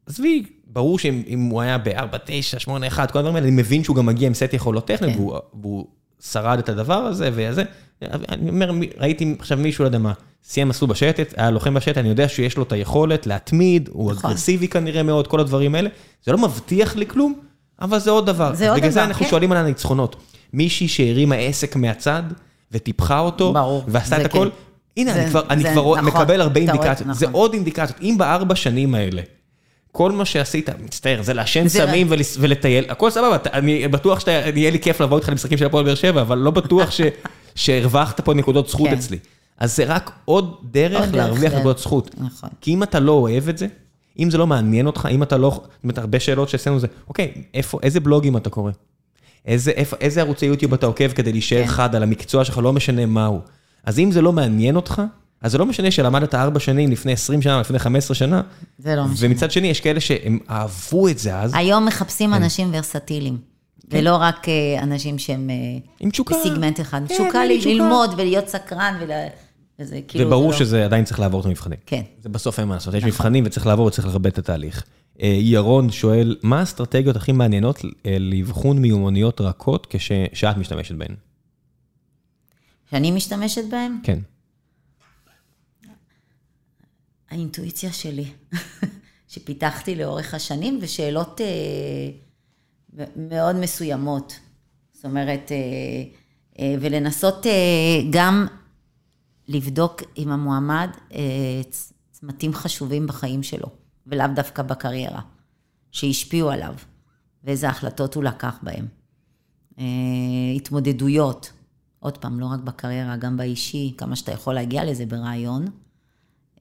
עזבי, ברור שאם הוא היה ב-4, 9, 8, 1, כל הדברים האלה, אני מבין שהוא גם מגיע עם סט יכולות טכניות, כן. והוא, והוא שרד את הדבר הזה וזה. אני אומר, ראיתי עכשיו מישהו, לא יודע מה, סיים מסלול בשייטת, היה לוחם בשייטת, אני יודע שיש לו את היכולת להתמיד, הוא נכון. אגרסיבי כנראה מאוד, כל הדברים האלה. זה לא מבטיח לי כלום, אבל זה עוד דבר. זה עוד דבר, בגלל זה אנחנו כן. שואלים על הניצחונות. מישהי שהרימה עסק מהצד, וטיפחה אותו, ברור, ועשתה את הכל, כן. הנה, זה, אני כבר, זה, אני כבר נכון, מקבל הרבה אינדיקציות. נכון. זה עוד אינדיקציות. אם בארבע שנים האלה, כל מה שעשית, מצטער, זה לעשן סמים ולטייל, הכל סבבה, אני בטוח שיהיה לי כיף לבוא איתך למשחקים של הפועל באר שבע, אבל לא בטוח שהרווחת פה, פה זכות כן. אצלי. אז זה רק עוד דרך להרוויח נקודות זכות. נכון. כי אם אתה לא אוהב את זה, אם זה לא מעניין אותך, אם אתה לא... זאת אומרת, הרבה שאלות שעשינו זה, אוקיי, איפה, איזה בלוגים אתה קורא? איזה, איפה, איזה ערוצי יוטיוב אתה עוקב כדי להישאר כן. חד על המקצוע שלך, לא משנה מהו. אז אם זה לא מעניין אותך, אז זה לא משנה שלמדת ארבע שנים לפני 20 שנה, לפני 15 שנה. זה לא משנה. ומצד שני, יש כאלה שהם אהבו את זה אז. היום מחפשים כן. אנשים ורסטיליים. כן. ולא רק אה, אנשים שהם... עם תשוקה. בסיגמנט אחד. כן, תשוקה ללמוד ולהיות סקרן ול... וזה כאילו... וברור לא- שזה עדיין צריך לעבור את המבחנים. כן. זה בסוף אין מה לעשות, יש מבחנים וצריך לעבור וצריך לכבד את התהליך. אה, ירון שואל, מה האסטרטגיות הכי מעניינות אה, לאבחון מיומנויות רכות כש- שאת משתמשת בהן? שאני משתמשת בהם? כן. האינטואיציה שלי, שפיתחתי לאורך השנים, ושאלות אה, מאוד מסוימות. זאת אומרת, אה, אה, ולנסות אה, גם לבדוק עם המועמד אה, צמתים חשובים בחיים שלו, ולאו דווקא בקריירה, שהשפיעו עליו, ואיזה החלטות הוא לקח בהם. אה, התמודדויות, עוד פעם, לא רק בקריירה, גם באישי, כמה שאתה יכול להגיע לזה ברעיון.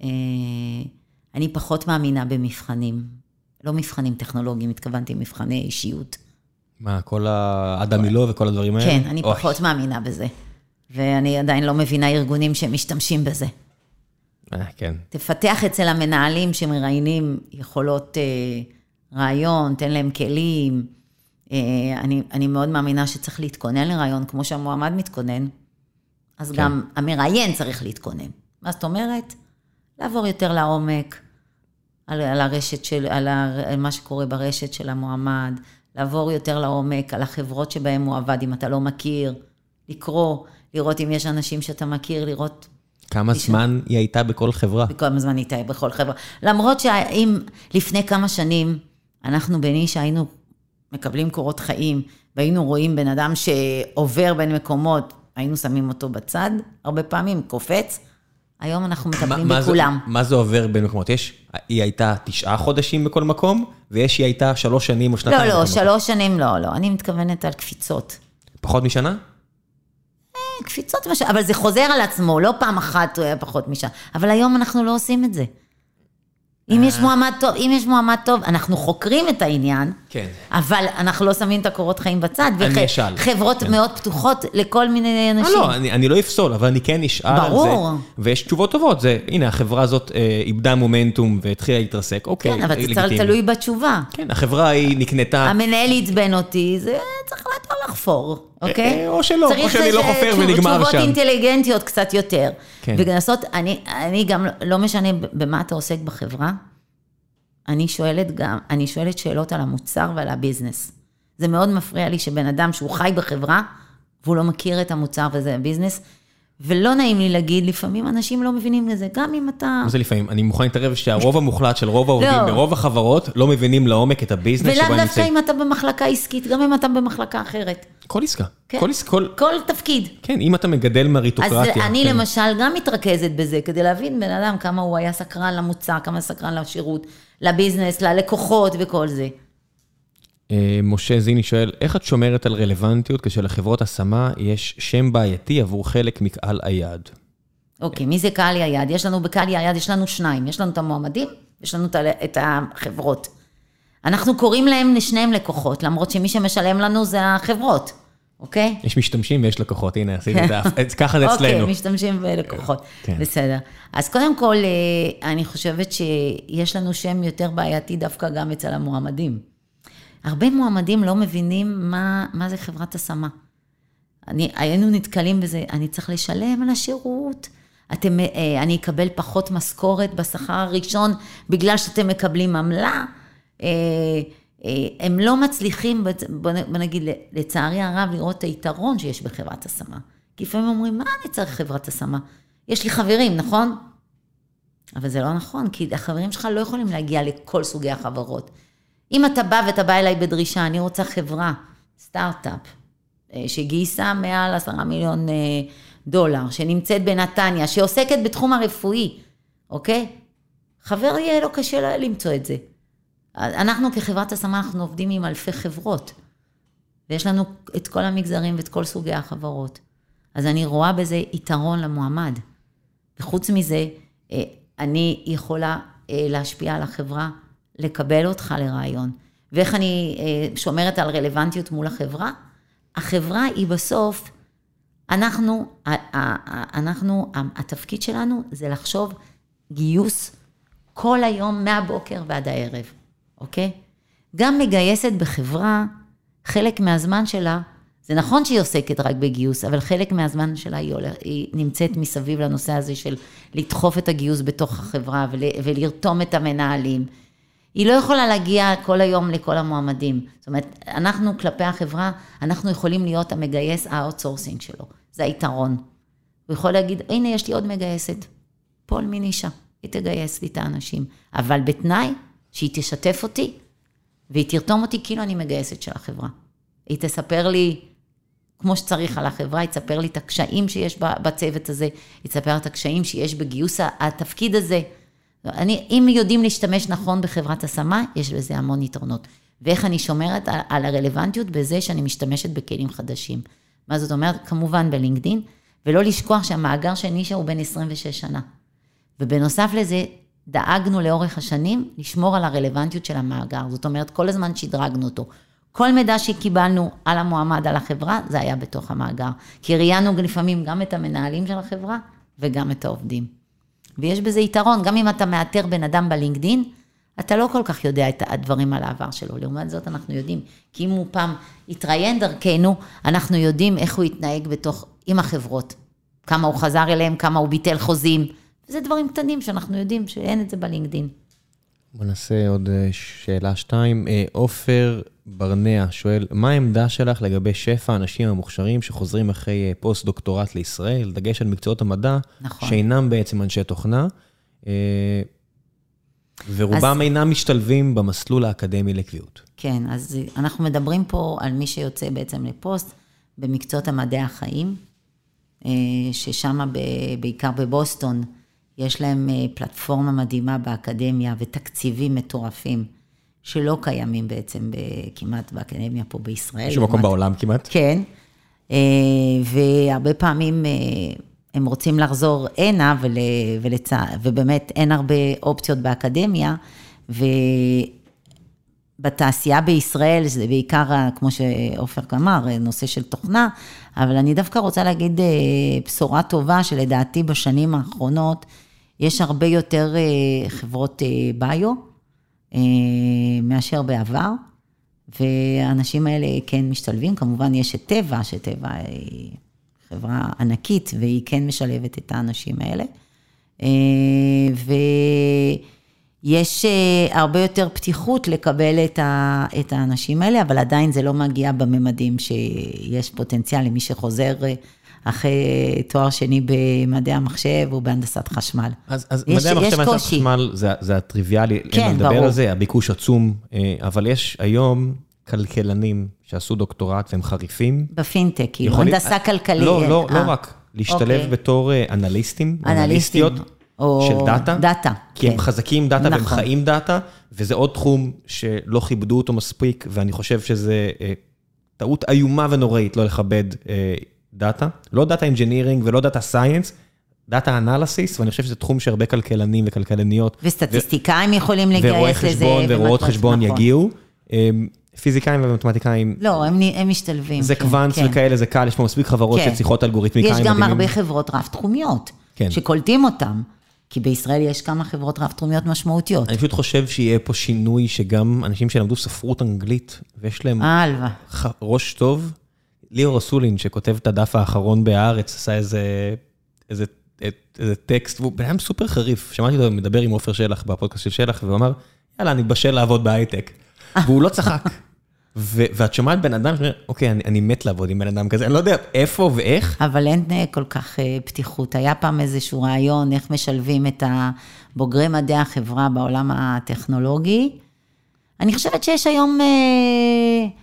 אה, אני פחות מאמינה במבחנים, לא מבחנים טכנולוגיים, התכוונתי מבחני אישיות. מה, כל האדם מילו וכל הדברים האלה? כן, אני אוי, פחות מאמינה בזה. ואני עדיין לא מבינה ארגונים שמשתמשים בזה. אה, כן. תפתח אצל המנהלים שמראיינים יכולות אה, רעיון, תן להם כלים. אה, אני, אני מאוד מאמינה שצריך להתכונן לרעיון כמו שהמועמד מתכונן, אז כן. גם המראיין צריך להתכונן. מה זאת אומרת? לעבור יותר לעומק, על, על הרשת של, על, ה, על מה שקורה ברשת של המועמד, לעבור יותר לעומק, על החברות שבהן הוא עבד, אם אתה לא מכיר, לקרוא, לראות אם יש אנשים שאתה מכיר, לראות כמה זמן היא הייתה בכל חברה? וכל הזמן איתה בכל חברה. למרות שאם לפני כמה שנים, אנחנו בנישה היינו מקבלים קורות חיים, והיינו רואים בן אדם שעובר בין מקומות, היינו שמים אותו בצד, הרבה פעמים, קופץ. היום אנחנו מטפלים מה בכולם. מה זה עובר בין מקומות? יש, היא הייתה תשעה חודשים בכל מקום, ויש היא הייתה שלוש שנים או שנתיים. לא, לא, מקום. שלוש שנים לא, לא. אני מתכוונת על קפיצות. פחות משנה? קפיצות. אבל זה חוזר על עצמו, לא פעם אחת הוא היה פחות משעה. אבל היום אנחנו לא עושים את זה. אם יש מועמד טוב, אם יש מועמד טוב, אנחנו חוקרים את העניין, כן. אבל אנחנו לא שמים את הקורות חיים בצד. אני אשאל. חברות כן. מאוד פתוחות לכל מיני אה, אנשים. לא, אני, אני לא אפסול, אבל אני כן אשאל על זה. ברור. ויש תשובות טובות, זה, הנה, החברה הזאת אה, איבדה מומנטום והתחילה להתרסק, אוקיי, כן, אבל זה. צריך תלוי בתשובה. כן, החברה היא נקנתה, המנהל עצבן אותי, זה צריך לא לחפור, אוקיי? אה, או שלא, או צריך שאני לא חופר ונגמר תשובות שם. אינטליגנטיות קצת יותר. כן. ולנסות, אני, אני גם, לא משנה במה אתה עוסק בחברה, אני שואלת גם, אני שואלת שאלות על המוצר ועל הביזנס. זה מאוד מפריע לי שבן אדם שהוא חי בחברה, והוא לא מכיר את המוצר וזה הביזנס, ולא נעים לי להגיד, לפעמים אנשים לא מבינים לזה, גם אם אתה... מה זה לפעמים? אני מוכן להתערב שהרוב המוחלט של רוב העובדים לא. ברוב החברות לא מבינים לעומק את הביזנס שבו ולאו הם דווקא נמצאים. אם אתה במחלקה עסקית, גם אם אתה במחלקה אחרת. כל עסקה. כן. כל עסקה, כל... כל תפקיד. כן, אם אתה מגדל אז מריטוקרטיה. אני כן. למשל גם מתרכזת בזה, כדי להבין בן אדם כמה הוא היה סקרן למוצר, כמה סקרן לשירות, לביזנס, ללקוחות וכל זה. אה, משה זיני שואל, איך את שומרת על רלוונטיות כשלחברות השמה יש שם בעייתי עבור חלק מקהל היעד? אוקיי, מי זה קהל היעד? יש לנו בקהל היעד, יש לנו שניים, יש לנו את המועמדים, יש לנו את החברות. אנחנו קוראים להם לשניהם לקוחות, למרות שמי שמשלם לנו זה החברות, אוקיי? יש משתמשים ויש לקוחות, הנה, עשיתי את זה, ככה זה אצלנו. אוקיי, משתמשים בלקוחות. כן. בסדר. אז קודם כל, אה, אני חושבת שיש לנו שם יותר בעייתי דווקא גם אצל המועמדים. הרבה מועמדים לא מבינים מה, מה זה חברת השמה. אני, היינו נתקלים בזה, אני צריך לשלם על השירות. אתם, אה, אני אקבל פחות משכורת בשכר הראשון בגלל שאתם מקבלים עמלה. אה, אה, הם לא מצליחים, בוא נגיד, לצערי הרב, לראות את היתרון שיש בחברת השמה. כי לפעמים אומרים, מה אני צריך חברת השמה? יש לי חברים, נכון? אבל זה לא נכון, כי החברים שלך לא יכולים להגיע לכל סוגי החברות. אם אתה בא ואתה בא אליי בדרישה, אני רוצה חברה, סטארט-אפ, אה, שגייסה מעל עשרה מיליון אה, דולר, שנמצאת בנתניה, שעוסקת בתחום הרפואי, אוקיי? חבר יהיה לו קשה למצוא את זה. אנחנו כחברת השמה, אנחנו עובדים עם אלפי חברות, ויש לנו את כל המגזרים ואת כל סוגי החברות. אז אני רואה בזה יתרון למועמד. וחוץ מזה, אה, אני יכולה להשפיע על החברה, לקבל אותך לרעיון. ואיך אני אה, שומרת על רלוונטיות מול החברה? החברה היא בסוף, אנחנו, אנחנו, התפקיד שלנו זה לחשוב גיוס כל היום מהבוקר ועד הערב, אוקיי? גם מגייסת בחברה, חלק מהזמן שלה זה נכון שהיא עוסקת רק בגיוס, אבל חלק מהזמן שלה היא, הולך, היא נמצאת מסביב לנושא הזה של לדחוף את הגיוס בתוך החברה ול, ולרתום את המנהלים. היא לא יכולה להגיע כל היום לכל המועמדים. זאת אומרת, אנחנו כלפי החברה, אנחנו יכולים להיות המגייס ה outsourcing שלו. זה היתרון. הוא יכול להגיד, הנה, יש לי עוד מגייסת. פול מינישה, היא תגייס לי את האנשים. אבל בתנאי שהיא תשתף אותי, והיא תרתום אותי כאילו אני מגייסת של החברה. היא תספר לי כמו שצריך על החברה, היא תספר לי את הקשיים שיש בצוות הזה, היא תספר את הקשיים שיש בגיוס התפקיד הזה. אני, אם יודעים להשתמש נכון בחברת השמה, יש בזה המון יתרונות. ואיך אני שומרת על, על הרלוונטיות בזה שאני משתמשת בכלים חדשים. מה זאת אומרת? כמובן בלינקדין, ולא לשכוח שהמאגר של נישה הוא בן 26 שנה. ובנוסף לזה, דאגנו לאורך השנים לשמור על הרלוונטיות של המאגר. זאת אומרת, כל הזמן שדרגנו אותו. כל מידע שקיבלנו על המועמד, על החברה, זה היה בתוך המאגר. כי ראיינו לפעמים גם את המנהלים של החברה וגם את העובדים. ויש בזה יתרון, גם אם אתה מאתר בן אדם בלינקדין, אתה לא כל כך יודע את הדברים על העבר שלו. לעומת זאת, אנחנו יודעים, כי אם הוא פעם התראיין דרכנו, אנחנו יודעים איך הוא התנהג בתוך, עם החברות. כמה הוא חזר אליהם, כמה הוא ביטל חוזים. זה דברים קטנים שאנחנו יודעים שאין את זה בלינקדין. בוא נעשה עוד אה, שאלה שתיים. אה, עופר ברנע שואל, מה העמדה שלך לגבי שפע האנשים המוכשרים שחוזרים אחרי אה, פוסט-דוקטורט לישראל, דגש על מקצועות המדע, נכון. שאינם בעצם אנשי תוכנה, ורובם אז... אינם משתלבים במסלול האקדמי לקביעות. כן, אז אנחנו מדברים פה על מי שיוצא בעצם לפוסט במקצועות המדעי החיים, ששם בעיקר בבוסטון, יש להם אה, פלטפורמה מדהימה באקדמיה ותקציבים מטורפים, שלא קיימים בעצם כמעט באקדמיה פה בישראל. בשום מקום בעולם כמעט. כן, אה, והרבה פעמים אה, הם רוצים לחזור הנה, ול, ולצ... ובאמת אין הרבה אופציות באקדמיה, ובתעשייה בישראל זה בעיקר, כמו שעופר אמר, נושא של תוכנה, אבל אני דווקא רוצה להגיד בשורה טובה, שלדעתי בשנים האחרונות, יש הרבה יותר אה, חברות אה, ביו אה, מאשר בעבר, והאנשים האלה כן משתלבים. כמובן, יש את טבע, שטבע היא חברה ענקית, והיא כן משלבת את האנשים האלה. ויש הרבה יותר פתיחות לקבל את האנשים האלה, אבל עדיין זה לא מגיע בממדים שיש פוטנציאל למי שחוזר אחרי תואר שני במדעי המחשב או בהנדסת חשמל. אז, אז יש, מדעי המחשב והנדסת חשמל זה, זה הטריוויאלי, כן, אין לדבר על זה, הביקוש עצום, אה, אבל יש היום כלכלנים שעשו דוקטורט והם חריפים. בפינטק, כאילו, הנדסה כלכלית. לא, לא, לא אה, רק, להשתלב אוקיי. בתור אה, אנליסטים, אנליסטיות. או של דאטה. דאטה, כי כן. הם חזקים דאטה נכון. והם חיים דאטה, וזה עוד תחום שלא כיבדו אותו מספיק, ואני חושב שזה אה, טעות איומה ונוראית לא לכבד אה, דאטה, לא data engineering ולא data science, data analysis, ואני חושב שזה תחום שהרבה כלכלנים וכלכלניות... וסטטיסטיקאים ו... יכולים לגייס לזה. ורואות חשבון נכון. יגיעו. אמ, פיזיקאים ומתמטיקאים... לא, הם, הם משתלבים. זה כן, קוונטס כן. וכאלה, זה קל, יש פה מספיק חברות כן. שצריכות אלגוריתמיקאים מדהימים. יש גם הרבה חברות רב-תחומיות, כן. שקולטים אותם. כי בישראל יש כמה חברות רב-תחומיות משמעותיות. אני פשוט חושב שיהיה פה שינוי שגם אנשים שלמדו ספרות אנגלית, ויש להם אה, ראש טוב, ליאור אסולין, שכותב את הדף האחרון בהארץ, עשה איזה, איזה, איזה טקסט, והוא בן אדם סופר חריף. שמעתי אותו מדבר עם עופר שלח בפודקאסט של שלח, והוא אמר, יאללה, אני בשל לעבוד בהייטק. והוא לא צחק. ו- ואת שומעת בן אדם שאומר, אוקיי, אני, אני מת לעבוד עם בן אדם כזה, אני לא יודע איפה ואיך. אבל אין אה, כל כך אה, פתיחות. היה פעם איזשהו רעיון איך משלבים את הבוגרי מדעי החברה בעולם הטכנולוגי. אני חושבת שיש היום... אה,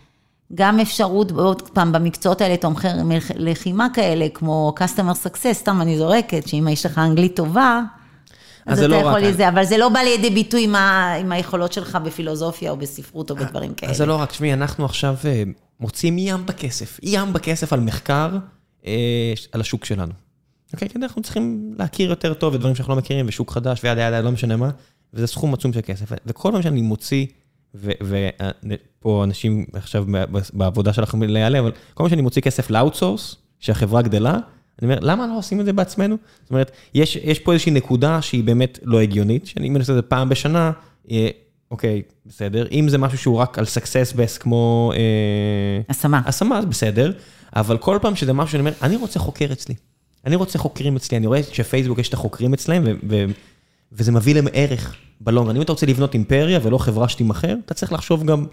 גם אפשרות, עוד פעם, במקצועות האלה, תומכי לחימה כאלה, כמו customer success, סתם אני זורקת, שאם יש לך אנגלית טובה, אז, אז אתה לא יכול לזה, אבל זה לא בא לידי ביטוי עם, ה, עם היכולות שלך בפילוסופיה או בספרות או בדברים כאלה. אז זה לא רק, תשמעי, אנחנו עכשיו אה, מוצאים ים בכסף, ים בכסף על מחקר, אה, על השוק שלנו. אוקיי, כי אנחנו צריכים להכיר יותר טוב את דברים שאנחנו לא מכירים, ושוק חדש, וידה ידה, לא משנה מה, וזה סכום עצום של כסף. וכל פעם שאני מוציא ופה אנשים עכשיו בעבודה שלכם להיעלם, אבל כל פעם שאני מוציא כסף ל outsource, שהחברה גדלה, אני אומר, למה לא עושים את זה בעצמנו? זאת אומרת, יש, יש פה איזושהי נקודה שהיא באמת לא הגיונית, שאני מנסה את זה פעם בשנה, אוקיי, בסדר. אם זה משהו שהוא רק על success base כמו... אה, השמה. השמה, בסדר. אבל כל פעם שזה משהו שאני אומר, אני רוצה חוקר אצלי. אני רוצה חוקרים אצלי, אני רואה שפייסבוק יש את החוקרים אצלהם, ו- ו- וזה מביא להם ערך ב long. אם אתה רוצה לבנות אימפריה ולא חברה שתימכר, אתה צריך לחשוב גם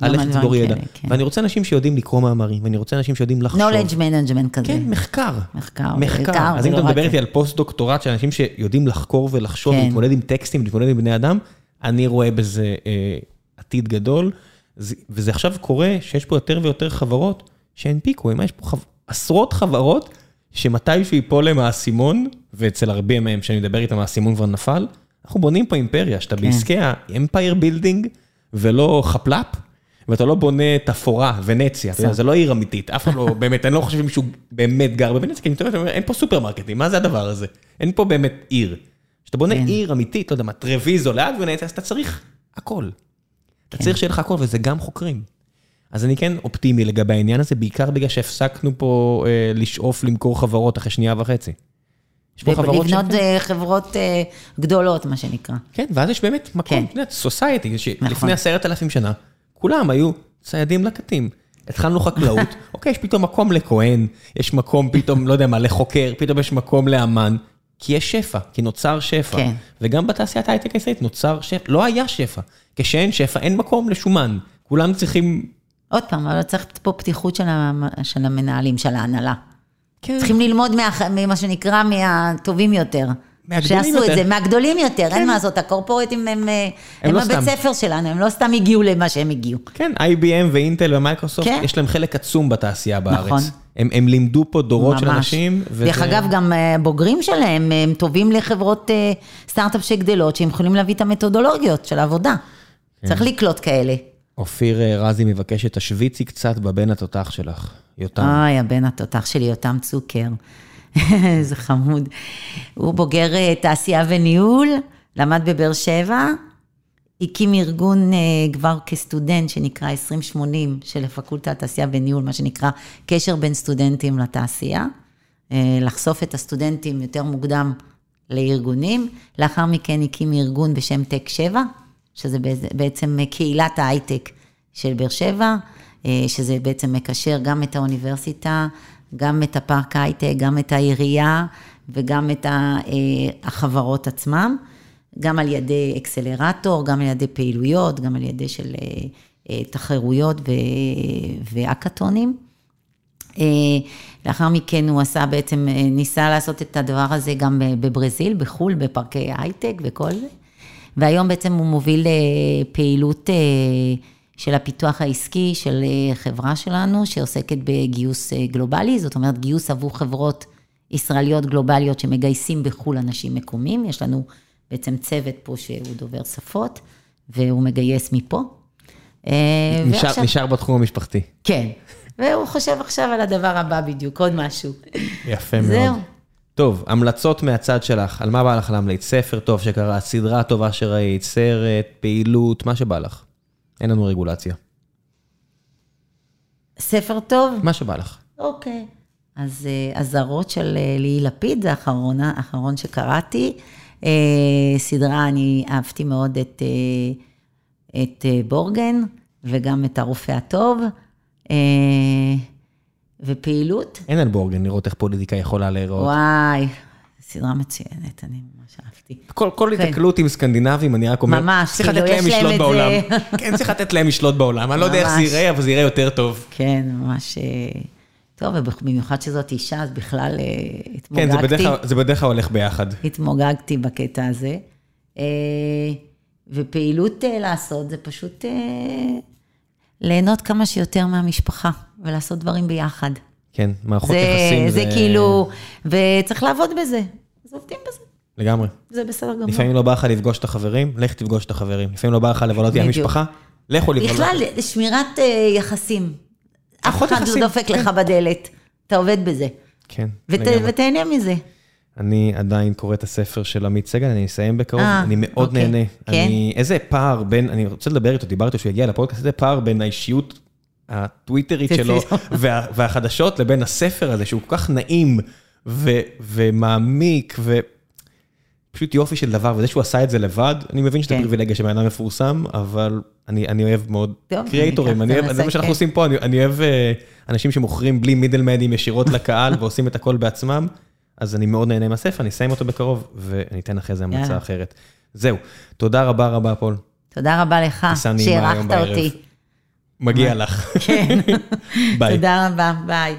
על איך לצבור ידע. כן. ואני רוצה אנשים שיודעים לקרוא מאמרים, ואני רוצה אנשים שיודעים לחשוב. knowledge management כזה. כן, מחקר. מחקר, מחקר. אז אם אתה רק מדבר. איתי על פוסט-דוקטורט של אנשים שיודעים לחקור ולחשוב, כן. להתמודד עם טקסטים, להתמודד עם בני אדם, אני רואה בזה אה, עתיד גדול. זה- וזה עכשיו קורה שיש פה יותר ויותר חברות שהנפיקו, מה יש פה. עשרות חברות שמתישהו ייפול להם האסימון, ואצל הרבה מהם שאני מדבר איתם האסימון כבר נפל, אנחנו בונים פה אימפריה, שאתה כן. בעסקי ה empire building ולא חפלאפ, ואתה לא בונה תפאורה, ונציה, אתה יודע, זה לא עיר אמיתית, אף אחד לא, באמת, אני לא חושב שמישהו באמת גר בוונציה, כי אני אומר, אין פה סופרמרקטים, מה זה הדבר הזה? אין פה באמת עיר. כשאתה בונה כן. עיר אמיתית, לא יודע מה, טרוויזו ליד ונציה, אז אתה צריך הכל. אתה צריך שיהיה לך הכל, וזה גם חוקרים. אז אני כן אופטימי לגבי העניין הזה, בעיקר בגלל שהפסקנו פה אה, לשאוף למכור חברות אחרי שנייה וחצי. יש פה חברות ש... ולבנות אה, חברות אה, גדולות, מה שנקרא. כן, ואז יש באמת מקום, כן. את יודעת, סוסייטי, נכון. שלפני עשרת אלפים שנה, כולם היו ציידים לקטים. התחלנו חקלאות, אוקיי, יש פתאום מקום לכהן, יש מקום פתאום, לא יודע מה, לחוקר, פתאום יש מקום לאמן, כי יש שפע, כי נוצר שפע. כן. וגם בתעשיית ההייטק הישראלית נוצר שפע, לא היה שפע. כשאין שפע, אין מקום לשומן. כולם צריכים... עוד פעם, אבל צריך פה פתיחות של המ- של המנהלים, של ההנהלה. כן. צריכים ללמוד מה- ממה שנקרא מהטובים יותר. מהגדולים שעשו את יותר. זה, מהגדולים יותר, אין מה לעשות, ה corporateים הם, אה, הם לא הבית סתם. ספר שלנו, הם לא סתם הגיעו למה שהם הגיעו. כן, IBM ואינטל ומייקרוסופט, כן. יש להם חלק עצום בתעשייה בארץ. נכון. הם, הם לימדו פה דורות של ממש. אנשים. וזה- דרך אגב, גם אה, בוגרים שלהם, הם טובים לחברות אה, סטארט-אפ שגדלות, שהם יכולים להביא את המתודולוגיות של העבודה. כן. צריך לקלוט כאלה. אופיר אה, רזי מבקש שתשוויצי קצת בבן התותח שלך, יותם. אוי, הבן התותח שלי, יותם צוקר. איזה חמוד. הוא בוגר אה, תעשייה וניהול, למד בבאר שבע, הקים ארגון אה, כבר כסטודנט שנקרא 2080 של הפקולטה תעשייה וניהול, מה שנקרא קשר בין סטודנטים לתעשייה. לחשוף את הסטודנטים יותר מוקדם לארגונים. לאחר מכן הקים ארגון בשם טק 7, שזה בעצ- בעצם קהילת ההייטק של באר שבע, אה, שזה בעצם מקשר גם את האוניברסיטה, גם את הפארק הייטק, גם את העירייה וגם את אה, החברות עצמם, גם על ידי אקסלרטור, גם על ידי פעילויות, גם על ידי של אה, תחרויות ו- והאקתונים. אה, לאחר מכן הוא עשה בעצם, ניסה לעשות את הדבר הזה גם בברזיל, בחו"ל, בפארקי הייטק וכל זה. והיום בעצם הוא מוביל אה, פעילות אה, של הפיתוח העסקי של אה, חברה שלנו, שעוסקת בגיוס גלובלי, זאת אומרת גיוס עבור חברות ישראליות גלובליות שמגייסים בחו"ל אנשים מקומיים. יש לנו בעצם צוות פה שהוא דובר שפות, והוא מגייס מפה. נשאר, ועכשיו- נשאר בתחום המשפחתי. כן. והוא חושב עכשיו על הדבר הבא בדיוק, עוד משהו. יפה מאוד. זהו. טוב, המלצות מהצד שלך, על מה בא לך להמליץ? ספר טוב שקראת, סדרה טובה שראית, סרט, פעילות, מה שבא לך. אין לנו רגולציה. ספר טוב? מה שבא לך. אוקיי. אז אה, אזהרות של אה, ליהי לפיד, זה האחרון, האחרון שקראתי. אה, סדרה, אני אהבתי מאוד את, אה, את אה, בורגן, וגם את הרופא הטוב. ופעילות, אין על בורגן לראות איך פוליטיקה יכולה להיראות. וואי, סדרה מצוינת, אני ממש אהבתי. כל, כל כן. התקלות עם סקנדינבים, אני רק אומר, ממש, צריך כאילו, לתת להם יש להם לשלוט בעולם. כן, צריך לתת להם לשלוט בעולם. אני לא יודע איך זה ממש. ייראה, אבל זה ייראה יותר טוב. כן, ממש... אה, טוב, ובמיוחד שזאת אישה, אז בכלל אה, כן, זה בדרך התמוגגתי. כלל- זה בדרך כלל הולך ביחד. התמוגגתי בקטע הזה. אה, ופעילות לעשות זה פשוט ליהנות כמה שיותר מהמשפחה ולעשות דברים ביחד. כן, מערכות זה, יחסים זה כאילו, וצריך לעבוד בזה. אז עובדים בזה, לגמרי. זה בסדר גמור. לפעמים לא בא לך לפגוש את החברים, לך תפגוש את החברים. לפעמים לא בא לך לבלות עם. המשפחה, לכו לבלות. בכלל, שמירת אה, יחסים. אף אחד לא דופק כן. לך בדלת, אתה עובד בזה. כן, ות, לגמרי. ותהנה מזה. אני עדיין קורא את הספר של עמית סגל, אני אסיים בקרוב, אה, אני מאוד אוקיי. נהנה. כן? אני, איזה פער בין, אני רוצה לדבר איתו, דיברתי שהוא יגיע לפודקאסט, איזה פער בין האישיות הטוויטרית שלו וה, והחדשות לבין הספר הזה, שהוא כל כך נעים ו, ומעמיק, ו... פשוט יופי של דבר, וזה שהוא עשה את זה לבד, אני מבין שזה כן. פריבילגיה שבן אדם מפורסם, אבל אני אני אוהב מאוד טוב, קריאייטורים, אני אני אוהב, זה זה מה שאנחנו לנסות, עושים פה, אני- אני אוהב אה, אנשים שמוכרים בלי מידלמנים ישירות לקהל ועושים את הכל בעצמם, אז אני מאוד נהנה מהספר, אני אסיים אותו בקרוב, ואני אתן אחרי זה המלצה. אחרת. זהו, תודה רבה רבה, פול. תודה רבה לך, שאירחת בערב. אותי. מגיע לך. כן. ביי. תודה רבה, ביי.